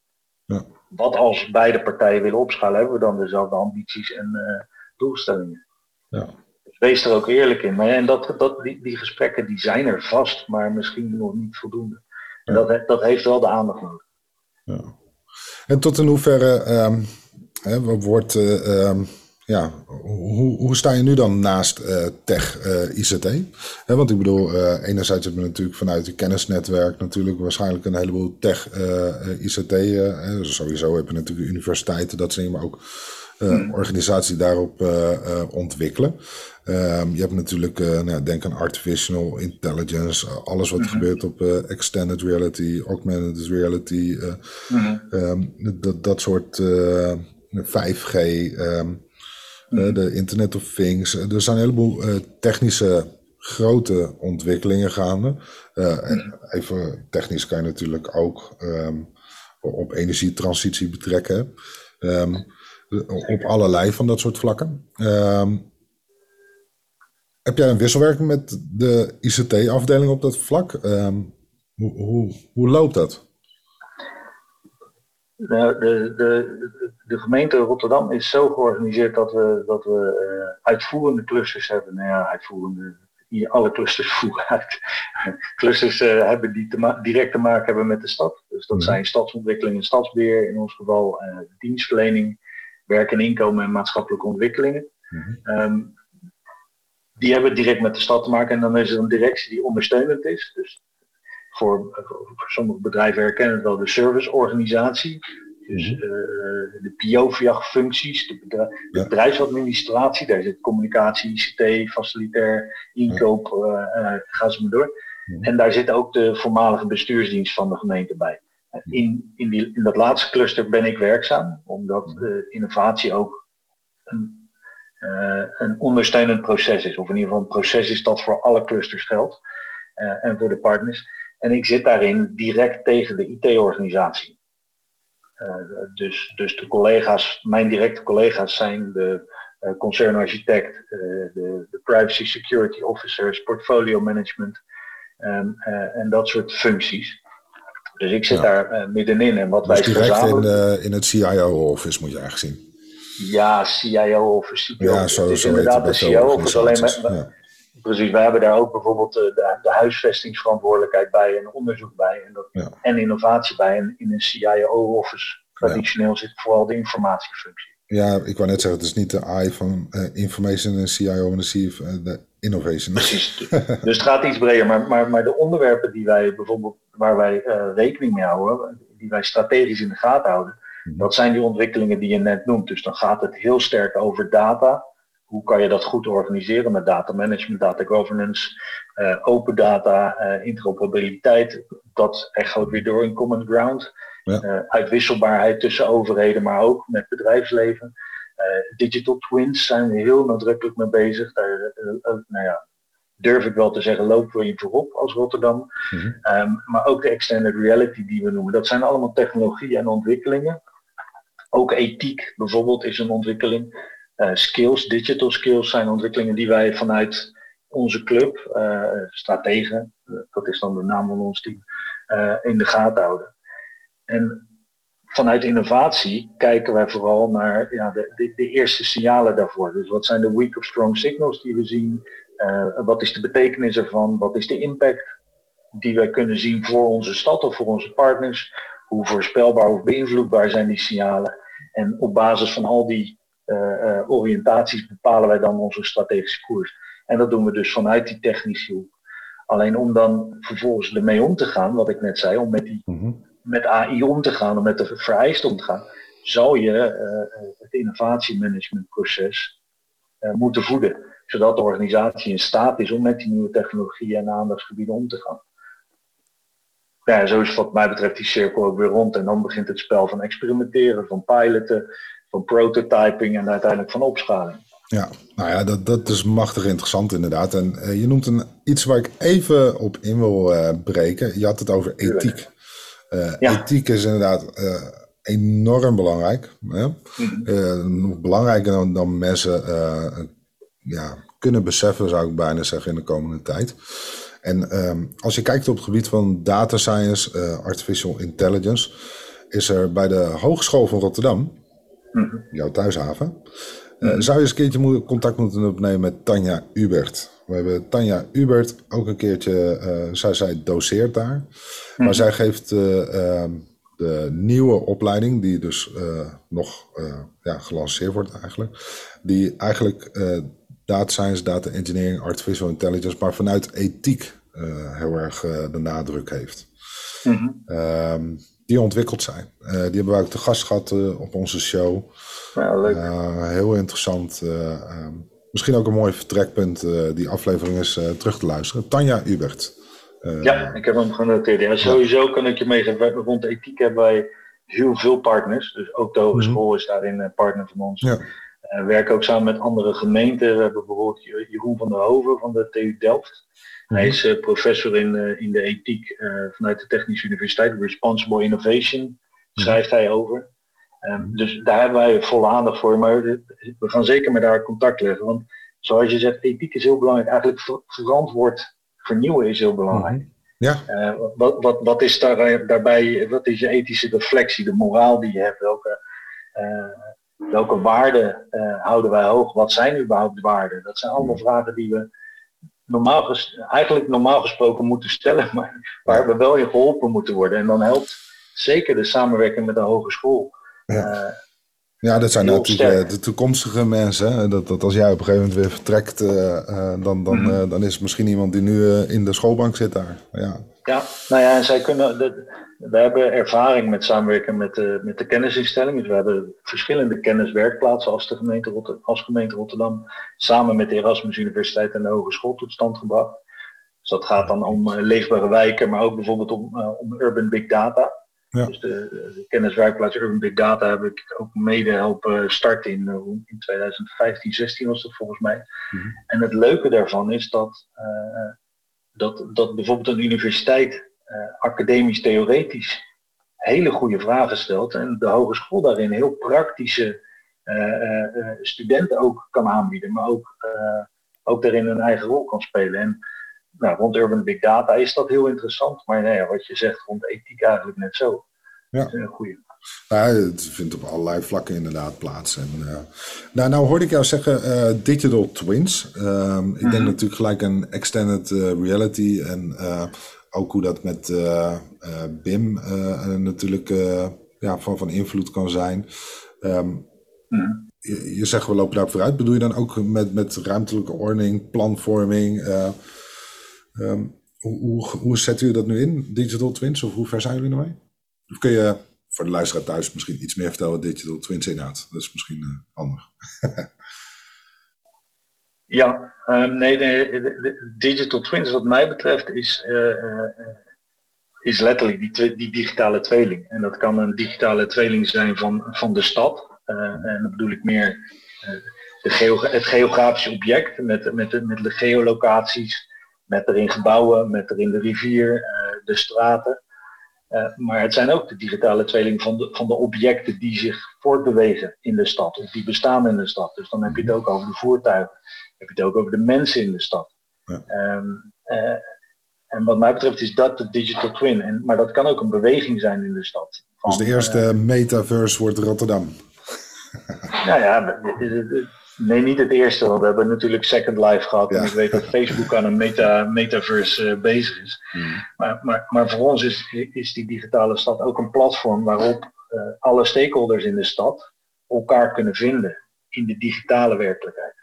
Ja. Wat als beide partijen willen opschalen, hebben we dan dezelfde ambities en uh, doelstellingen? Ja. Dus wees er ook eerlijk in. Maar, en dat, dat, die, die gesprekken die zijn er vast, maar misschien nog niet voldoende. En dat, dat heeft wel de aandacht nodig.
Ja. En tot in hoeverre um, hè, wordt uh, um, ja, hoe, hoe sta je nu dan naast uh, tech uh, ICT? want ik bedoel, enerzijds hebben we natuurlijk vanuit het kennisnetwerk natuurlijk waarschijnlijk een heleboel tech ICT. sowieso heb je natuurlijk universiteiten, dat zijn maar ook hmm. organisaties daarop ontwikkelen. Um, je hebt natuurlijk, nou, denk aan artificial intelligence, alles wat mm gebeurt op extended reality, augmented reality, mm um, dat, dat soort 5G. Um, uh, de Internet of Things. Er zijn een heleboel technische grote ontwikkelingen gaande. Even technisch kan je natuurlijk ook op energietransitie betrekken. Op allerlei van dat soort vlakken. Heb jij een wisselwerking met de ICT-afdeling op dat vlak? Hoe, hoe, hoe loopt dat?
Nou, de, de, de, gemeente Rotterdam is zo georganiseerd dat we, dat we uh, uitvoerende clusters hebben. Nou ja, uitvoerende, alle clusters voeren uit. clusters uh, hebben die te direct te maken hebben met de stad. Dus dat mhm. zijn stadsontwikkeling en stadsbeheer, in ons geval uh, dienstverlening, werk en inkomen en maatschappelijke ontwikkelingen. Mm um, die hebben direct met de stad te maken en dan is er een directie die ondersteunend is. Dus voor, voor sommige bedrijven herkennen het wel de serviceorganisatie. Dus uh, de PO-functies, de, bedrijfsadministratie, daar zit communicatie, ICT, facilitair, inkoop, uh, ga ze maar door. En daar zit ook de voormalige bestuursdienst van de gemeente bij. In, in, die, in dat laatste cluster ben ik werkzaam, omdat innovatie ook een, een ondersteunend proces is. Of in ieder geval een proces is dat voor alle clusters geldt en voor de partners. En ik zit daarin direct tegen de IT-organisatie. dus, dus de collega's, mijn directe collega's zijn de concernarchitect, de, de privacy security officers, portfolio management en, en dat soort functies. Dus ik zit daar middenin en wat dus wij
direct in, in het CIO-office moet je eigenlijk zien.
Ja, CIO of CPO. Ja, zo, is inderdaad de CIO of alleen met, ja. Precies, wij hebben daar ook bijvoorbeeld de, de, huisvestingsverantwoordelijkheid bij en onderzoek bij en, dat, en innovatie bij. En in een CIO-office traditioneel zit vooral de informatiefunctie.
Ja, ik wou net zeggen, het is niet de I van uh, information en CIO en de uh, de innovation.
Precies, dus het gaat iets breder. Maar, maar, maar de onderwerpen die wij bijvoorbeeld, waar wij uh, rekening mee houden, die wij strategisch in de gaten houden, dat zijn die ontwikkelingen die je net noemt. Dus dan gaat het heel sterk over data. Hoe kan je dat goed organiseren met data management, data governance, uh, open data, uh, interoperabiliteit. Dat echoot weer door in common ground. Ja. Uh, uitwisselbaarheid tussen overheden, maar ook met bedrijfsleven. digital twins zijn we heel nadrukkelijk mee bezig. Daar nou ja, durf ik wel te zeggen, lopen we in voorop als Rotterdam. Mm -hmm. um, maar ook de extended reality die we noemen. Dat zijn allemaal technologieën en ontwikkelingen ook ethiek bijvoorbeeld is een ontwikkeling. Uh, skills, digital skills zijn ontwikkelingen die wij vanuit onze club, uh, Strategen, uh, dat is dan de naam van ons team, in de gaten houden. En vanuit innovatie kijken wij vooral naar ja, de, de, de, eerste signalen daarvoor. Dus wat zijn de weak of strong signals die we zien? wat is de betekenis ervan? Wat is de impact die wij kunnen zien voor onze stad of voor onze partners? Hoe voorspelbaar of beïnvloedbaar zijn die signalen. En op basis van al die uh, oriëntaties bepalen wij dan onze strategische koers. En dat doen we dus vanuit die technische hoek. Alleen om dan vervolgens ermee om te gaan, wat ik net zei, om met, die, mhm. met AI om te gaan, om met de vereisten om te gaan, zal je uh, het innovatiemanagementproces moeten voeden. Zodat de organisatie in staat is om met die nieuwe technologieën en aandachtsgebieden om te gaan ja, zo is wat mij betreft die cirkel ook weer rond. En dan begint het spel van experimenteren, van piloten, van prototyping en uiteindelijk van opschaling.
Ja, nou ja, dat, dat is machtig interessant inderdaad. En uh, je noemt een, iets waar ik even op in wil uh, breken. Je had het over ethiek. Uh, ja. Ethiek is inderdaad enorm belangrijk. Hè? Nog belangrijker dan, dan mensen ja, kunnen beseffen, zou ik bijna zeggen, in de komende tijd. En ehm, als je kijkt op het gebied van data science, uh, artificial intelligence, is er bij de Hogeschool van Rotterdam, mhm. jouw thuishaven, uh, zou je eens een keertje contact moeten opnemen met Tanja Ubert. We hebben Tanja Ubert ook een keertje, uh, zij, zij doseert daar, maar mhm. zij geeft ehm, de nieuwe opleiding, die dus nog ja, gelanceerd wordt eigenlijk, die eigenlijk data science, data engineering, artificial intelligence, maar vanuit ethiek uh, heel erg uh, de nadruk heeft. Mm -hmm. die ontwikkeld zijn. Uh, die hebben wij ook te gast gehad op onze show.
Ja, leuk.
heel interessant. Ehm, misschien ook een mooi vertrekpunt, die aflevering is terug te luisteren. Tanja Ubert.
ja, ik heb hem genoteerd. Ja, sowieso kan ik je meegeven. Rond de ethiek hebben wij heel veel partners. Dus ook de hogeschool mhm. is daarin een partner van ons. Ja. We werken ook samen met andere gemeenten. We hebben bijvoorbeeld Jeroen van der Hoven van de TU Delft. Hij is uh, professor in, uh, in de ethiek vanuit de Technische Universiteit. Responsible Innovation schrijft hij over. Um, dus daar hebben wij volle aandacht voor. Maar we gaan zeker met haar contact leggen. Want zoals je zegt, ethiek is heel belangrijk. Eigenlijk ver verantwoord vernieuwen is heel belangrijk. Ja. wat, wat, wat is daar, daarbij, wat is je ethische reflectie, de moraal die je hebt? Welke, welke waarden houden wij hoog? Wat zijn überhaupt waarden? Dat zijn allemaal vragen die we normaal eigenlijk normaal gesproken moeten stellen, maar waar we wel in geholpen moeten worden. En dan helpt zeker de samenwerking met de hogeschool.
Ja. Uh, ja, dat zijn natuurlijk uh, de toekomstige mensen. Dat, dat als jij op een gegeven moment weer vertrekt, uh, dan, dan, mm dan is het misschien iemand die nu in de schoolbank zit daar. Ja,
ja nou ja, en zij kunnen. De, we hebben ervaring met samenwerken met de, met de kennisinstellingen. Dus we hebben verschillende kenniswerkplaatsen als, de gemeente, Rotterdam, als gemeente Rotterdam samen met de Erasmus Universiteit en de Hogeschool tot stand gebracht. Dus dat gaat dan om uh, leefbare wijken, maar ook bijvoorbeeld om, uh, om urban big data. Ja. Dus de, de, kenniswerkplaats Urban Big Data heb ik ook mede helpen starten in, uh, in 2015, 16 was dat volgens mij. Mm -hmm. En het leuke daarvan is dat, dat, dat bijvoorbeeld een universiteit uh, academisch theoretisch hele goede vragen stelt en de hogeschool daarin heel praktische studenten ook kan aanbieden, maar ook, ook daarin een eigen rol kan spelen. En nou, rond Urban Big Data is dat heel interessant, maar nee, wat je zegt rond ethiek eigenlijk net zo. Ja. Dat is een goede.
Ja, het vindt op allerlei vlakken inderdaad plaats. En, uh, nou, nou hoorde ik jou zeggen uh, digital twins. Uh, ik denk mhm. natuurlijk gelijk aan extended uh, reality en ook hoe dat met BIM natuurlijk ja, van, van invloed kan zijn. Um, je, je, zegt we lopen daar vooruit. Bedoel je dan ook met, met ruimtelijke ordening, planvorming? Um, hoe, hoe, hoe zet u dat nu in, digital twins? Of hoe ver zijn jullie ermee? Of kun je voor de luisteraar thuis misschien iets meer vertellen wat Digital Twins inhoudt. Dat is misschien handig.
ja, um, nee, de, Digital Twins wat mij betreft is, uh, is letterlijk die, die digitale tweeling. En dat kan een digitale tweeling zijn van, van de stad. en dan bedoel ik meer het geografische object met, met, de, met de geolocaties, met erin gebouwen, met erin de rivier, de straten. Maar het zijn ook de digitale tweeling van de, van de objecten die zich voortbewegen in de stad, of die bestaan in de stad. Dus dan heb je het ook over de voertuigen, heb je het ook over de mensen in de stad. Ja. Um, uh, en wat mij betreft is dat de digital twin. En, maar dat kan ook een beweging zijn in de stad.
Van, dus de eerste uh, metaverse wordt Rotterdam.
nou ja, Nee, niet het eerste, want we hebben natuurlijk Second Life gehad. En ik weet dat Facebook aan een meta, metaverse uh, bezig is. Hmm. Maar, maar, maar voor ons is, is die digitale stad ook een platform waarop alle stakeholders in de stad elkaar kunnen vinden in de digitale werkelijkheid.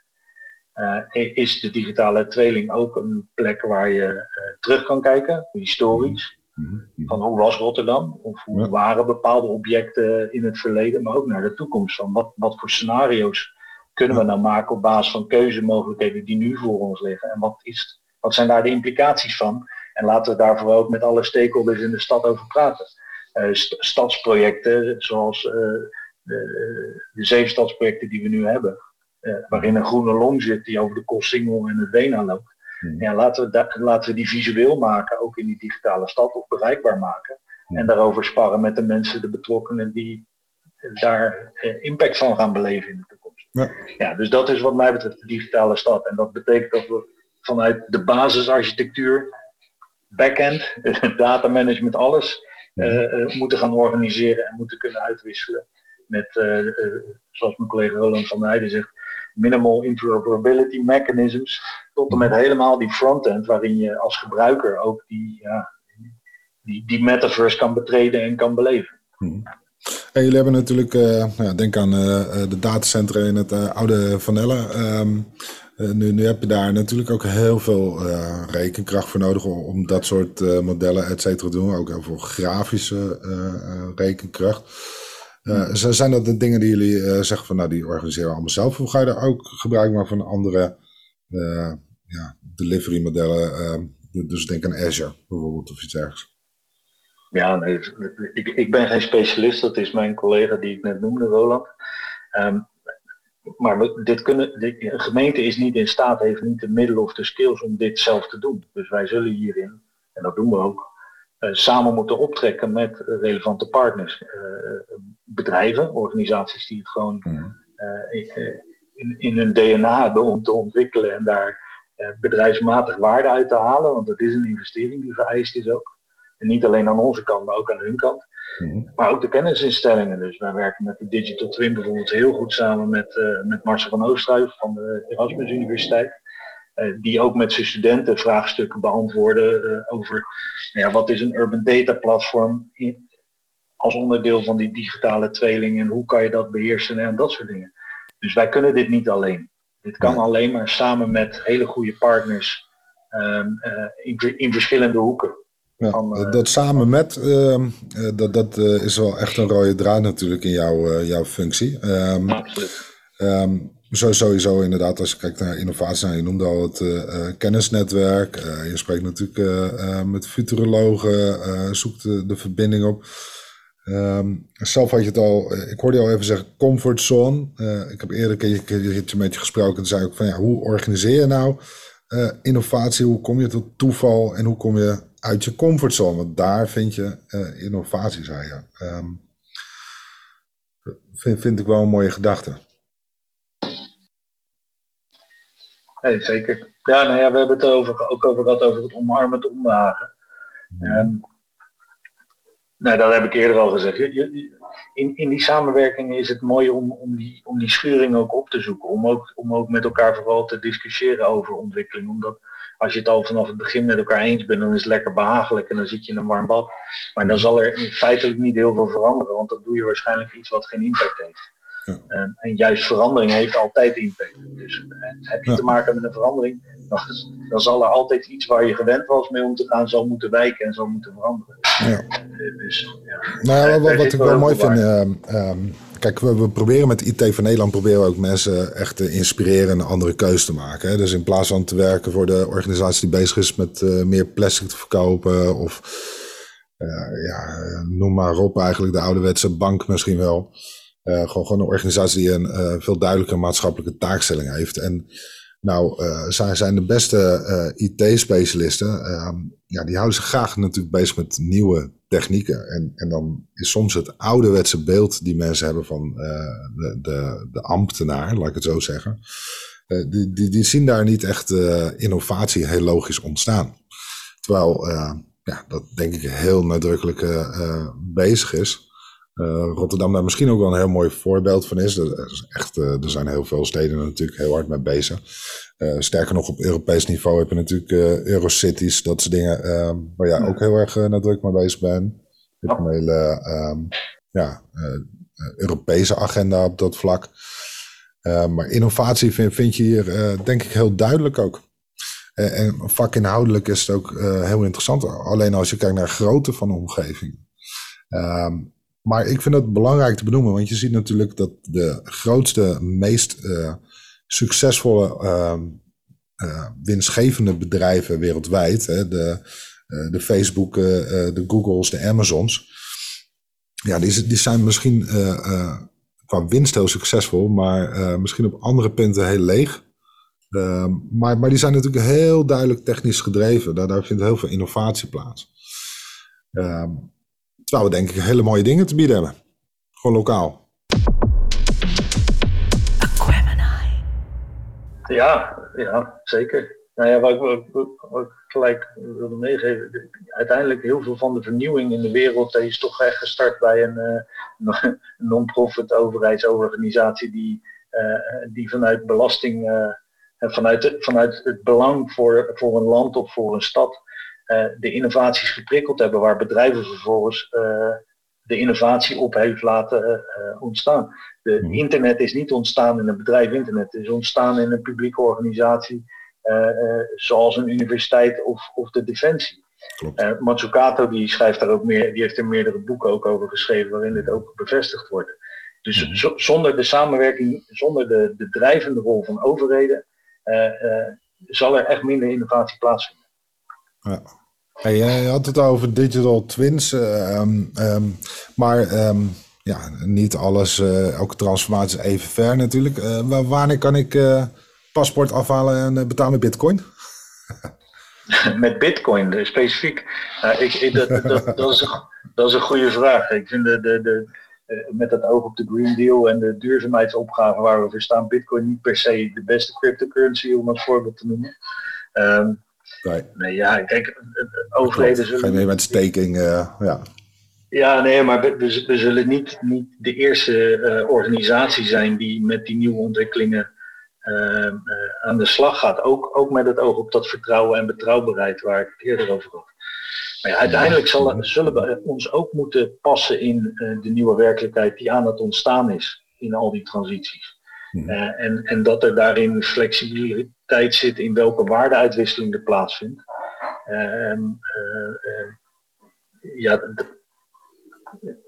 Uh, is de digitale tweeling ook een plek waar je terug kan kijken, historisch. Hmm. Hmm. Van hoe was Rotterdam? Of hoe waren bepaalde objecten in het verleden, maar ook naar de toekomst. Van wat, wat voor scenario's kunnen we nou maken op basis van keuzemogelijkheden die nu voor ons liggen? En wat, is, wat zijn daar de implicaties van? En laten we daarvoor ook met alle stakeholders in de stad over praten. Uh, stadsprojecten, zoals de, de zeven stadsprojecten die we nu hebben, waarin een groene long zit die over de Koolsingel en het Wena loopt. Hmm. Ja, laten, we laten we die visueel maken, ook in die digitale stad, of bereikbaar maken. Hmm. En daarover sparren met de mensen, de betrokkenen, die daar impact van gaan beleven in de toekomst. Ja. ja, dus dat is wat mij betreft de digitale stad. En dat betekent dat we vanuit de basisarchitectuur, backend, data management, alles uh, moeten gaan organiseren en moeten kunnen uitwisselen. Met, uh, zoals mijn collega Roland van Heijden zegt, minimal interoperability mechanisms. Tot en met helemaal die frontend, waarin je als gebruiker ook die, ja, die, die metaverse kan betreden en kan beleven. Hmm.
En jullie hebben natuurlijk, uh, nou, denk aan uh, de datacentra in het oude Vanelle. Um, nu, nu heb je daar natuurlijk ook heel veel rekenkracht voor nodig om, om dat soort modellen, et cetera, te doen. Ook heel veel grafische rekenkracht. Uh, zijn dat de dingen die jullie zeggen van, nou, die organiseren we allemaal zelf? Of ga je daar ook gebruik maken van andere ja, delivery modellen? Ehm, dus denk aan Azure bijvoorbeeld of iets dergelijks.
Ja, nee, ik, ik ben geen specialist, dat is mijn collega die ik net noemde, Roland. Um, maar dit kunnen, dit, een gemeente is niet in staat, heeft niet de middelen of de skills om dit zelf te doen. Dus wij zullen hierin, en dat doen we ook, uh, samen moeten optrekken met relevante partners. Uh, bedrijven, organisaties die het gewoon uh, in, in hun DNA hebben om te ontwikkelen en daar bedrijfsmatig waarde uit te halen. Want dat is een investering die vereist is ook. En niet alleen aan onze kant, maar ook aan hun kant. Mhm. Maar ook de kennisinstellingen. Dus wij werken met de Digital Twin bijvoorbeeld heel goed samen met, uh, met Marcel van Oosterhuis van de Erasmus Universiteit. Uh, die ook met zijn studenten vraagstukken beantwoorden uh, over ja, wat is een urban data platform in, als onderdeel van die digitale tweeling en hoe kan je dat beheersen en dat soort dingen. Dus wij kunnen dit niet alleen. Dit kan alleen maar samen met hele goede partners um, in, in verschillende hoeken.
Ja, eh, dat samen met, ehm, eh, dat, dat eh, is wel echt een rode draad natuurlijk in jouw, jouw functie. Um, Absoluut. Um, sowieso inderdaad, als je kijkt naar innovatie, nou, je noemde al het kennisnetwerk. je spreekt natuurlijk met futurologen, zoekt de, verbinding op. zelf had je het al, ik hoorde je al even zeggen, comfortzone. ik heb eerder een keertje met je gesproken en zei ik van ja, hoe organiseer je nou innovatie, hoe kom je tot toeval en hoe kom je uit je comfortzone? Want daar vind je innovatie, zei je. Um, vind, vind ik wel een mooie gedachte.
Nee, zeker. Ja, nou ja, we hebben het over, ook over gehad over het omarmen, het omwagen. Um, nou, dat heb ik eerder al gezegd. In, in die samenwerking is het mooi om, om, die, om die schuring ook op te zoeken. Om ook, om ook met elkaar vooral te discussiëren over ontwikkeling. Omdat als je het al vanaf het begin met elkaar eens bent, dan is het lekker behagelijk en dan zit je in een warm bad. Maar dan zal er feitelijk niet heel veel veranderen, want dan doe je waarschijnlijk iets wat geen impact heeft. Ja. En, en, juist verandering heeft altijd impact. Dus eh, heb je te maken met een verandering, dan, dan, zal er altijd iets waar je gewend was mee om te gaan, zal moeten wijken en zal moeten veranderen. Ja.
Eh, dus, ja. Nou, wat, wat ik wel mooi vind, uh, kijk, we, we, proberen met IT van Nederland proberen we ook mensen echt te inspireren en een andere keuze te maken. Hè? Dus in plaats van te werken voor de organisatie die bezig is met uh, meer plastic te verkopen of ja, noem maar op, eigenlijk de ouderwetse bank misschien wel. Uh, gewoon, een organisatie die een uh, veel duidelijke maatschappelijke taakstelling heeft. En nou, uh, zij zijn de beste IT-specialisten. Ehm, ja, die houden zich graag natuurlijk bezig met nieuwe technieken. En, en dan is soms het ouderwetse beeld die mensen hebben van de, de, de ambtenaar, laat ik het zo zeggen. die, die, die zien daar niet echt innovatie heel logisch ontstaan. Terwijl ja, dat denk ik heel nadrukkelijk bezig is. Uh, Rotterdam daar misschien ook wel een heel mooi voorbeeld van is. Er, is echt, uh, er zijn heel veel steden natuurlijk heel hard mee bezig. Uh, sterker nog, op Europees niveau heb je natuurlijk Eurocities, dat soort dingen, ehm, waar jij ook heel erg nadruk mee bezig bent. Je hebt een hele um, ja, Europese agenda op dat vlak. maar innovatie vind, vind je hier denk ik heel duidelijk ook. en vakinhoudelijk is het ook heel interessant. Alleen als je kijkt naar de grootte van de omgeving. Maar ik vind het belangrijk te benoemen, want je ziet natuurlijk dat de grootste, meest uh, succesvolle, uh, winstgevende bedrijven wereldwijd, hè, de, uh, de Facebook, de Googles, de Amazons, ja, die, die zijn misschien qua winst heel succesvol, maar misschien op andere punten heel leeg. Ehm, maar, maar die zijn natuurlijk heel duidelijk technisch gedreven. Daar, daar vindt heel veel innovatie plaats. Ehm, Terwijl we denk ik hele mooie dingen te bieden hebben. Gewoon lokaal.
Ja, ja, zeker. Nou ja, wat ik, wat ik gelijk wilde meegeven, uiteindelijk heel veel van de vernieuwing in de wereld is toch echt gestart bij een, uh, non-profit overheidsorganisatie die, uh, die vanuit belasting, uh, vanuit, vanuit het belang voor, voor een land of voor een stad de innovaties geprikkeld hebben, waar bedrijven vervolgens uh, de innovatie op heeft laten uh, ontstaan. De mhm. internet is niet ontstaan in een bedrijf internet, het is ontstaan in een publieke organisatie zoals een universiteit of, of de defensie. Uh, Matsukato die schrijft daar ook meer, die heeft er meerdere boeken ook over geschreven waarin dit ook bevestigd wordt. Dus mhm. zonder de samenwerking, zonder de, de drijvende rol van overheden, uh, uh, zal er echt minder innovatie plaatsvinden.
Ja. Hey, je had het over digital twins, ehm, ehm, maar ehm, ja, niet alles, uh, elke transformatie is even ver natuurlijk. Uh, wanneer kan ik paspoort afhalen en betalen met bitcoin?
met bitcoin specifiek? ik, ik, dat, dat, dat, is een, dat is een goede vraag. Ik vind de, de, de, met het oog op de Green Deal en de duurzaamheidsopgave waar we voor staan, bitcoin niet per se de beste cryptocurrency om als voorbeeld te noemen. Nee, ja, kijk, overheden zullen...
Geen met staking, uh, ja.
Ja, nee, maar we, we, zullen niet, niet de eerste uh, organisatie zijn die met die nieuwe ontwikkelingen uh, aan de slag gaat. Ook, ook met het oog op dat vertrouwen en betrouwbaarheid waar ik het eerder over had. Maar ja, uiteindelijk zal, zullen we ons ook moeten passen in de nieuwe werkelijkheid die aan het ontstaan is in al die transities. Mhm. en, en dat er daarin flexibiliteit zit in welke waardeuitwisseling er plaatsvindt. Eh, eh, ja,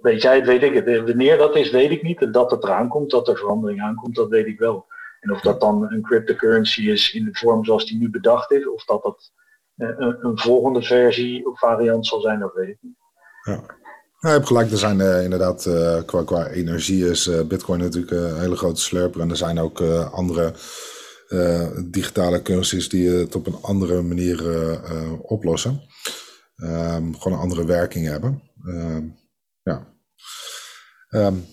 weet jij het, weet ik het. Wanneer dat is, weet ik niet. En dat het eraan komt, dat er verandering aankomt, dat weet ik wel. En of dat dan een cryptocurrency is in de vorm zoals die nu bedacht is, of dat dat eh, een, een volgende versie of variant zal zijn, dat weet ik niet.
Ja. Ja, je hebt gelijk, er zijn inderdaad qua, qua energie is Bitcoin natuurlijk een hele grote slurper. En er zijn ook andere digitale currencies die het op een andere manier oplossen. Um, gewoon een andere werking hebben. Um, ja. Um,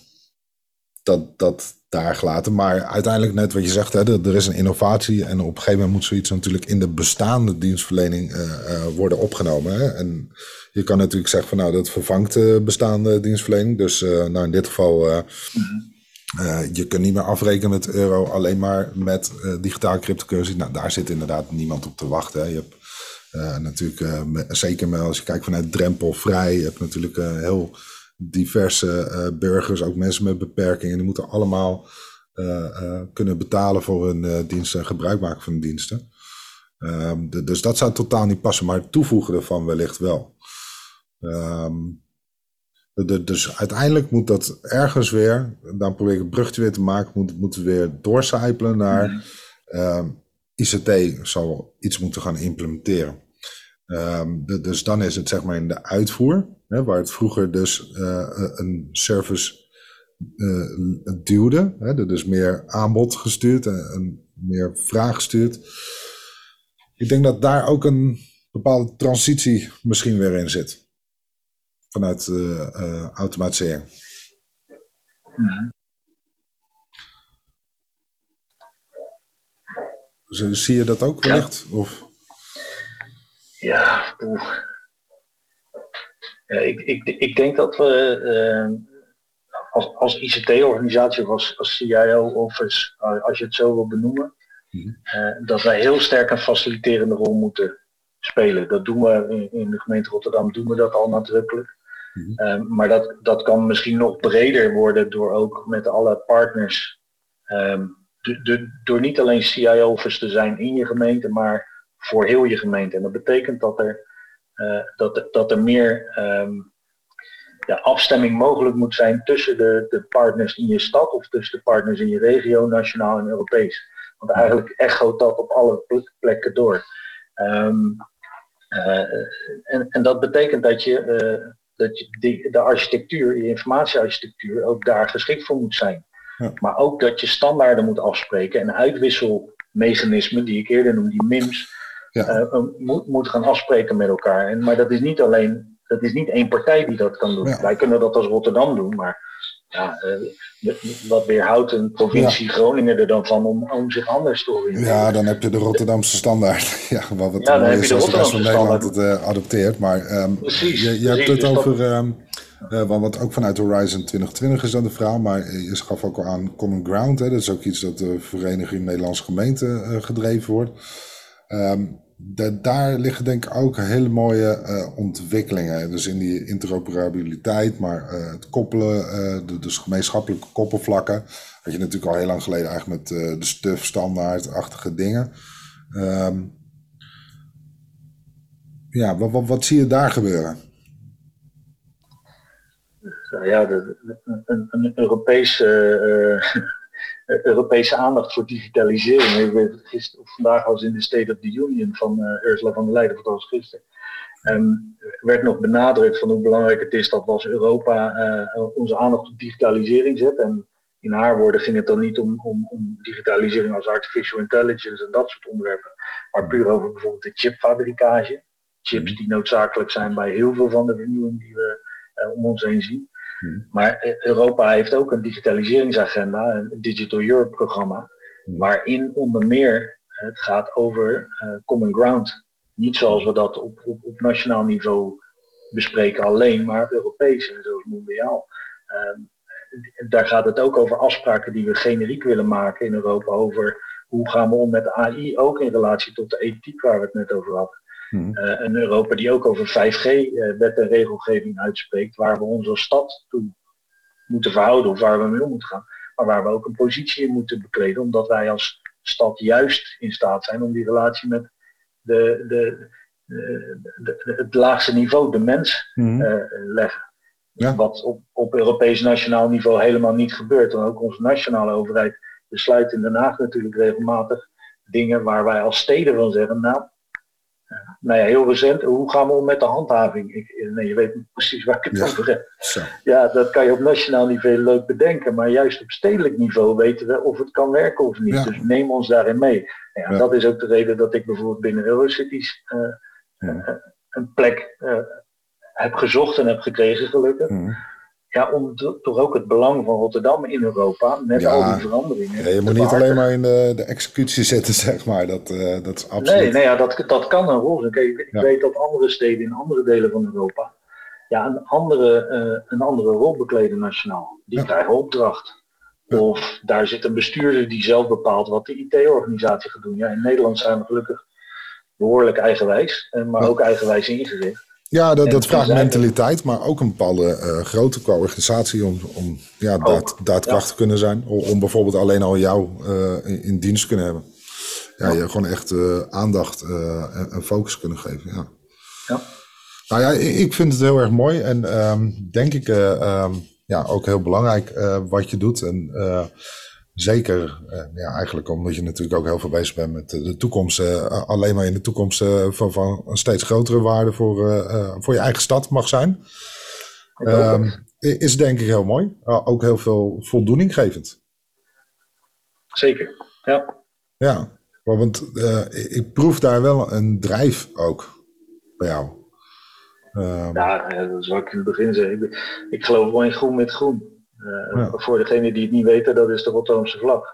dat, dat daar gelaten. Maar uiteindelijk, net wat je zegt, hè, er is een innovatie. En op een gegeven moment moet zoiets natuurlijk in de bestaande dienstverlening uh, uh, worden opgenomen. Hè. En je kan natuurlijk zeggen van nou, dat vervangt de bestaande dienstverlening. Dus uh, nou, in dit geval. Je kunt niet meer afrekenen met euro, alleen maar met digitaal cryptocurrency. Nou, daar zit inderdaad niemand op te wachten. Hè. Je hebt natuurlijk, zeker als je kijkt vanuit drempelvrij, je hebt natuurlijk heel diverse burgers, ook mensen met beperkingen. Die moeten allemaal kunnen betalen voor hun diensten en gebruik maken van hun diensten. Ehm, de, dus dat zou totaal niet passen, maar het toevoegen ervan wellicht wel. Um, dus uiteindelijk moet dat ergens weer, dan probeer ik een brugje weer te maken, moet, moeten we weer doorcijpelen naar mm ICT zal iets moeten gaan implementeren. Um, dus dan is het zeg maar in de uitvoer, hè, waar het vroeger dus uh, een service uh, duwde, hè, dus meer aanbod gestuurd en, en meer vraag gestuurd. Ik denk dat daar ook een bepaalde transitie misschien weer in zit vanuit uh, automatisering. Zie je dat ook wellicht? Ja, of?
Ja, ja ik, ik, ik denk dat we uh, als, als ICT-organisatie of als, als CIO-office, als je het zo wil benoemen, mm dat wij heel sterk een faciliterende rol moeten spelen. Dat doen we in, in de gemeente Rotterdam, doen we dat al nadrukkelijk. Mhm. Ehm, maar dat, dat kan misschien nog breder worden door ook met alle partners. Um, de, door niet alleen CIO'ers te zijn in je gemeente, maar voor heel je gemeente. En dat betekent dat er, uh, dat, dat er meer um, ja, afstemming mogelijk moet zijn tussen de, de partners in je stad of tussen de partners in je regio, nationaal en Europees. Want eigenlijk echoot dat op alle plekken door. Um, uh, en, en dat betekent dat je uh, dat je de, de architectuur, je informatiearchitectuur, ook daar geschikt voor moet zijn. Ja. Maar ook dat je standaarden moet afspreken en uitwisselmechanismen, die ik eerder noemde, die MIMS, ja. uh, moet, moet gaan afspreken met elkaar. En, maar dat is niet alleen, dat is niet één partij die dat kan doen. Ja. Wij kunnen dat als Rotterdam doen, maar ja, uh, wat weerhoudt een provincie Groningen er dan van om, om zich anders te oriënteren?
Ja, dan heb je de Rotterdamse standaard. ja, wat het ja, dan heb je de Rotterdamse Nederland het uh, adopteert. Maar um, precies, je, je hebt het dus over, um, uh, wat ook vanuit Horizon 2020 is dan de verhaal, maar je gaf ook al aan Common Ground. Hè, dat is ook iets dat de Vereniging Nederlandse Gemeenten gedreven wordt. Um, daar liggen denk ik ook hele mooie uh, ontwikkelingen. Dus in die interoperabiliteit, maar uh, het koppelen, uh, de, dus gemeenschappelijke koppelvlakken. Had je natuurlijk al heel lang geleden eigenlijk met de stuf standaardachtige dingen. Um, ja, wat, wat, wat, zie je daar gebeuren?
Nou ja, een, een Europese eh, Europese aandacht voor digitalisering. Ik weet gisteren, of vandaag was in de State of the Union van uh, Ursula van der Leyen, dat was gisteren. Um, werd nog benadrukt van hoe belangrijk het is dat we als Europa uh, onze aandacht op digitalisering zetten. En in haar woorden ging het dan niet om, om, om, digitalisering als artificial intelligence en dat soort onderwerpen, maar puur over bijvoorbeeld de chipfabrikage. Chips mhm. die noodzakelijk zijn bij heel veel van de vernieuwing die we uh, om ons heen zien. Hmm. Maar eh, Europa heeft ook een digitaliseringsagenda, een Digital Europe programma, hmm. waarin onder meer het gaat over uh, common ground. Niet zoals we dat op, op, op, nationaal niveau bespreken alleen, maar Europees en zoals mondiaal. Uh, daar gaat het ook over afspraken die we generiek willen maken in Europa over hoe gaan we om met AI, ook in relatie tot de ethiek waar we het net over hadden. Hmm. Uh, een Europa die ook over 5G-wet eh, en regelgeving uitspreekt, waar we ons als stad toe moeten verhouden of waar we mee om moeten gaan. Maar waar we ook een positie in moeten bekleden, omdat wij als stad juist in staat zijn om die relatie met de, de, de, het laagste niveau, de mens, mm. uh, leggen. Ja. Wat op, op Europees nationaal niveau helemaal niet gebeurt. En ook onze nationale overheid besluit in Den Haag natuurlijk regelmatig dingen waar wij als steden van zeggen, nou, nou ja, heel recent, hoe gaan we om met de handhaving? Ik, nee, je weet precies waar ik het over heb. Ja, dat kan je op nationaal niveau leuk bedenken, maar juist op stedelijk niveau weten we of het kan werken of niet. Dus neem ons daarin mee. Ja, ja. Dat is ook de reden dat ik bijvoorbeeld binnen Eurocities uh, een plek heb gezocht en heb gekregen, gelukkig. Ja, om toch ook het belang van Rotterdam in Europa, met al die veranderingen.
Ja, je moet niet alleen maar in de, de executie zitten, zeg maar. Dat, uh, dat is absoluut.
Nee, nee ja, dat, dat kan een rol zijn. Kijk, ik weet dat andere steden in andere delen van Europa ja, een, andere, uh, een andere rol bekleden nationaal. Die krijgen opdracht. Of daar zit een bestuurder die zelf bepaalt wat de IT-organisatie gaat doen. Ja, in Nederland zijn we gelukkig behoorlijk eigenwijs, maar ook eigenwijs ingericht.
Ja, dat, dat vraagt mentaliteit, maar ook een bepaalde uh, grootte qua organisatie om, om ja, daad, daadkrachtig te kunnen zijn. Om, om, bijvoorbeeld alleen al jou uh, in, in, dienst te kunnen hebben. Ja, je gewoon echt uh, aandacht en, en, focus kunnen geven. Ja. ja. Nou ja, ik vind het heel erg mooi en um, denk ik um, ja, ook heel belangrijk wat je doet. En Zeker, uh, ja, eigenlijk omdat je natuurlijk ook heel veel bezig bent met de toekomst. Uh, alleen maar in de toekomst uh, van, van een steeds grotere waarde voor, voor je eigen stad mag zijn. Um, is denk ik heel mooi. ook heel veel voldoening gevend.
Zeker, ja.
Ja, want ik proef daar wel een drijf ook bij jou.
Um, ja, dat is wat ik in het begin zei. Ik, ik geloof wel in groen met groen. Uh, Voor degenen die het niet weten, dat is de Rotterdamse vlag.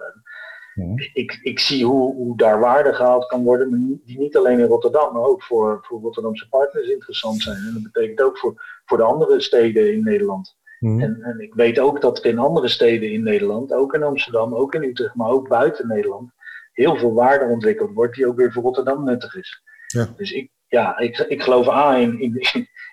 Ik, ik zie hoe, hoe daar waarde gehaald kan worden, die niet alleen in Rotterdam, maar ook voor, voor Rotterdamse partners interessant zijn. En dat betekent ook voor, voor de andere steden in Nederland. En, en ik weet ook dat er in andere steden in Nederland, ook in Amsterdam, ook in Utrecht, maar ook buiten Nederland, heel veel waarde ontwikkeld wordt die ook weer voor Rotterdam nuttig is. Ja. Dus ik, ja, ik, ik geloof A in, in,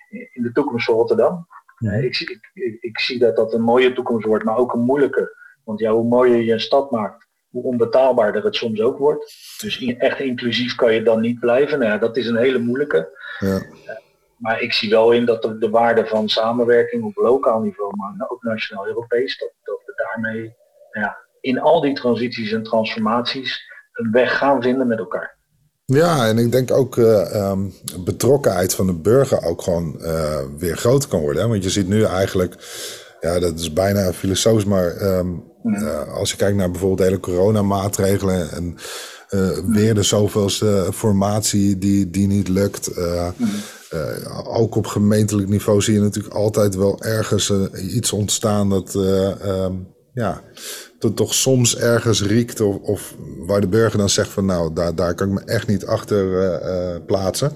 in de toekomst van Rotterdam. Ik, ik, ik, zie dat dat een mooie toekomst wordt, maar ook een moeilijke. Want ja, hoe mooier je een stad maakt, hoe onbetaalbaarder het soms ook wordt. Dus echt inclusief kan je dan niet blijven. Nou ja, dat is een hele moeilijke. Ja. Eh, maar ik zie wel in dat de, de, waarde van samenwerking op lokaal niveau, maar ook nationaal Europees, dat, dat we daarmee ja, in al die transities en transformaties een weg gaan vinden met elkaar.
Ja, en ik denk ook uh, betrokkenheid van de burger ook gewoon uh, weer groter kan worden. Hè? Want je ziet nu eigenlijk, ja, dat is bijna filosofisch, maar um, uh, als je kijkt naar bijvoorbeeld de hele coronamaatregelen en weer de zoveelste formatie die, die niet lukt. ook op gemeentelijk niveau zie je natuurlijk altijd wel ergens iets ontstaan dat, um, ja, dat toch soms ergens riekt of, of, waar de burger dan zegt van nou, daar, daar kan ik me echt niet achter uh, plaatsen.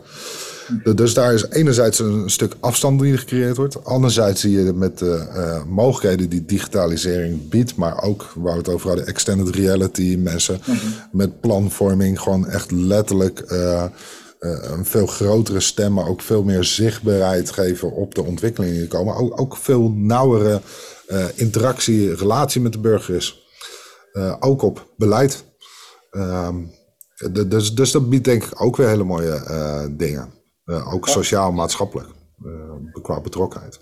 Dus daar is enerzijds een stuk afstand die gecreëerd wordt. Anderzijds zie je met de uh, mogelijkheden die digitalisering biedt, maar ook waar we het over hadden, extended reality, mensen -hmm. met planvorming gewoon echt letterlijk uh, een veel grotere stem, maar ook veel meer zichtbaarheid geven op de ontwikkelingen die komen. Ook, ook veel nauwere uh, interactie, relatie met de burger is. Uh, ook op beleid. Um, dus, dus dat biedt denk ik ook weer hele mooie uh, dingen. ook sociaal-maatschappelijk. qua betrokkenheid.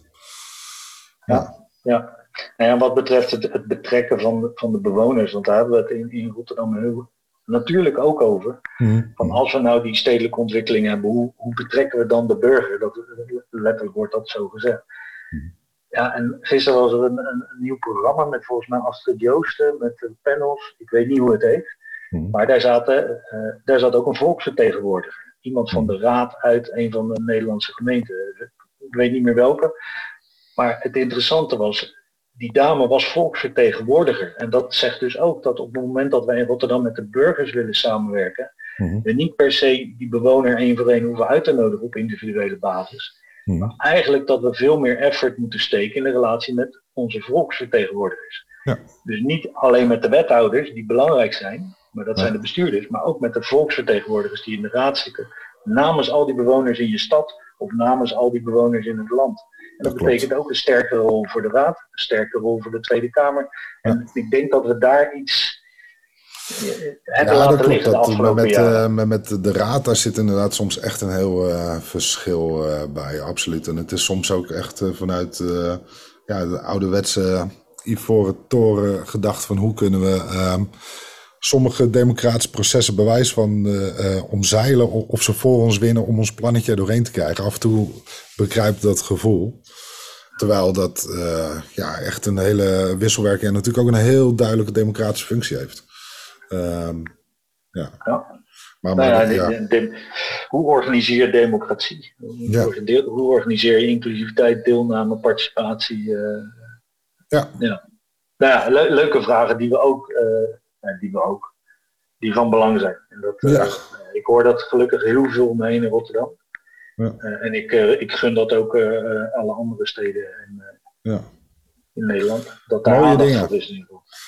Ja, ja. Nou ja. wat betreft het, het, betrekken van de, van de bewoners, want daar hebben we het in, in Rotterdam heel, natuurlijk ook over. Mm. Van als we nou die stedelijke ontwikkeling hebben, hoe, hoe betrekken we dan de burger? Dat, letterlijk wordt dat zo gezegd. Mm. Ja, en gisteren was er een, een, nieuw programma met volgens mij Astrid Joosten, met panels. Ik weet niet hoe het heet. Hmm. Maar daar, zaten, uh, daar zat ook een volksvertegenwoordiger. Iemand van de raad uit een van de Nederlandse gemeenten. Ik weet niet meer welke. Maar het interessante was, die dame was volksvertegenwoordiger. En dat zegt dus ook dat op het moment dat wij in Rotterdam met de burgers willen samenwerken, hmm. we niet per se die bewoner één voor één hoeven uit te nodigen op individuele basis. Hmm. Maar eigenlijk dat we veel meer effort moeten steken in de relatie met onze volksvertegenwoordigers. Ja. Dus niet alleen met de wethouders, die belangrijk zijn, maar dat zijn de bestuurders, maar ook met de volksvertegenwoordigers die in de raad zitten, namens al die bewoners in je stad of namens al die bewoners in het land. En dat, betekent ook een sterke rol voor de raad, een sterke rol voor de Tweede Kamer. En ik denk dat we daar iets ja, dat klopt. Dat,
met, uh, met, de raad, daar zit inderdaad soms echt een heel uh, verschil uh, bij, absoluut. En het is soms ook echt vanuit ja, de ouderwetse ivoren toren gedacht van hoe kunnen we... Ehm, sommige democratische processen bewijs van omzeilen of ze voor ons winnen om ons plannetje doorheen te krijgen. Af en toe begrijp dat gevoel. Terwijl dat ja, echt een hele wisselwerking en natuurlijk ook een heel duidelijke democratische functie heeft. Ehm, ja.
ja. Maar, nou ja, hoe organiseer je democratie? Hoe, hoe, organiseer je inclusiviteit, deelname, participatie? Uh, ja. ja. Nou ja, leuke vragen die we ook, uh, die we ook, die van belang zijn. En dat. Uh, ik hoor dat gelukkig heel veel omheen in Rotterdam. Ja. en ik, ik gun dat ook alle andere steden en, ja. In Nederland. Dat daar Mooie dingen. is.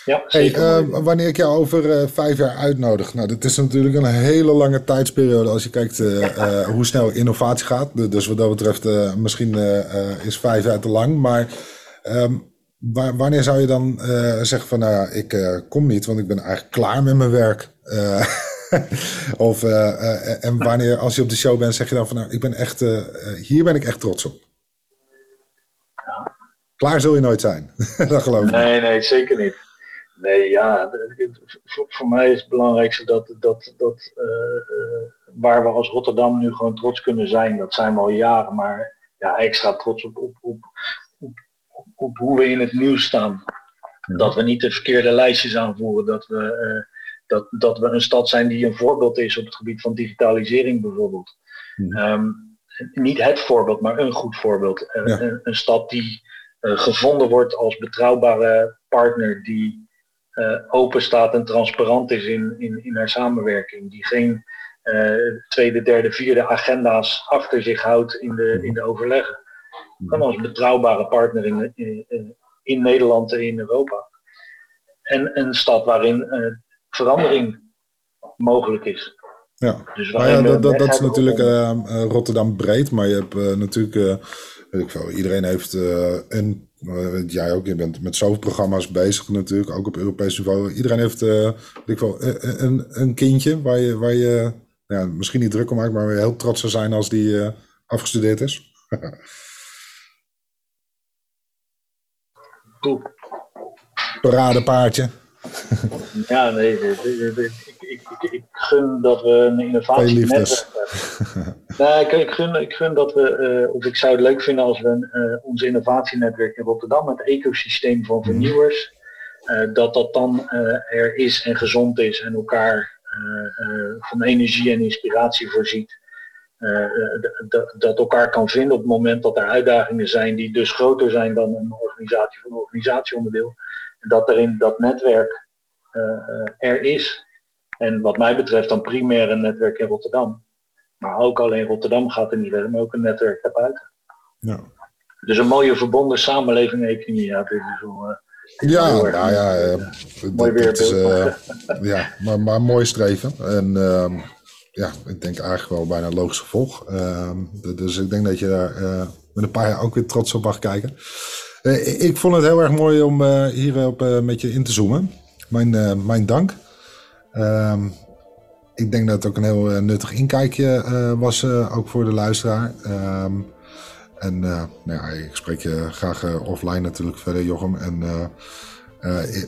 Ja, hey, uh, wanneer ik jou over uh, vijf jaar uitnodig. Nou, dat is natuurlijk een hele lange tijdsperiode als je kijkt uh, hoe snel innovatie gaat. Dus wat dat betreft, misschien is vijf jaar te lang. Maar um, wanneer zou je dan zeggen van, nou ja, ik kom niet, want ik ben eigenlijk klaar met mijn werk. of, en wanneer, als je op de show bent, zeg je dan van, nou, ik ben echt, hier ben ik echt trots op. Klaar zul je nooit zijn. dat geloof ik.
Nee, nee, zeker niet. Nee, ja, voor, mij is het belangrijkste dat, dat, dat uh, uh, waar we als Rotterdam nu gewoon trots kunnen zijn, dat zijn we al jaren, maar ja, extra trots op, op, op, op, op hoe we in het nieuws staan. Dat we niet de verkeerde lijstjes aanvoeren, dat we, uh, dat, dat we een stad zijn die een voorbeeld is op het gebied van digitalisering bijvoorbeeld. Um, niet het voorbeeld, maar een goed voorbeeld. Ja. Een, een, stad die gevonden wordt als betrouwbare partner die uh, open staat en transparant is in, in, in haar samenwerking. Die geen uh, tweede, derde, vierde agenda's achter zich houdt in de, in de overleggen. Kan als betrouwbare partner in, in, in Nederland en in Europa. En een stad waarin verandering mogelijk is.
Ja, dus nou ja dat, dat, dat is natuurlijk Rotterdam breed, maar je hebt natuurlijk, weet ik veel, iedereen heeft een uh, jij ook, je bent met zoveel programma's bezig natuurlijk, ook op Europees niveau. Iedereen heeft uh, ik wel, een, een kindje waar je, waar je ja, misschien niet druk om maakt, maar waar je heel trots zou zijn als die uh, afgestudeerd is. Paradepaardje.
ja, nee, nee, nee ik, ik, gun dat we een innovatienetwerk hebben. nee, ik, ik, gun, ik gun dat we, uh, of ik zou het leuk vinden als we een, uh, ons innovatienetwerk in Rotterdam, het ecosysteem van mhm. vernieuwers, uh, dat dat dan er is en gezond is en elkaar van energie en inspiratie voorziet. dat elkaar kan vinden op het moment dat er uitdagingen zijn die dus groter zijn dan een organisatie van een organisatieonderdeel. En dat er in dat netwerk er is en wat mij betreft dan primair een netwerk in Rotterdam. Maar ook alleen Rotterdam gaat er niet redden, maar ook een netwerk daarbuiten. Ja. Dus een mooie verbonden samenleving economie. Ja, dit is wel, uh,
ja, nou ja, uh, mooi weerbeeld. Uh, ja, maar, maar mooi streven. En ehm, ja, ik denk eigenlijk wel bijna een logisch gevolg. Ehm, dus ik denk dat je daar met een paar jaar ook weer trots op mag kijken. Ik vond het heel erg mooi om hierop met je in te zoomen. Mijn, mijn dank. Um, ik denk dat het ook een heel uh, nuttig inkijkje uh, was, uh, ook voor de luisteraar. Um, en nou ja, ik spreek je graag offline natuurlijk verder, Jochem. En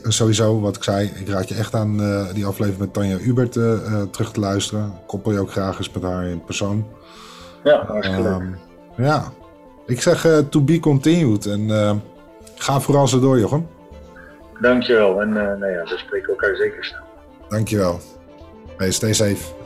sowieso, wat ik zei, ik raad je echt aan die aflevering met Tanja Ubert terug te luisteren. Koppel je ook graag eens met haar in persoon.
Ja, hartstikke um,
Ja, ik zeg to be continued. En ga vooral zo door, Jochem.
Dankjewel. En nou ja, we spreken elkaar zeker snel.
Dankjewel. Hey, stay safe.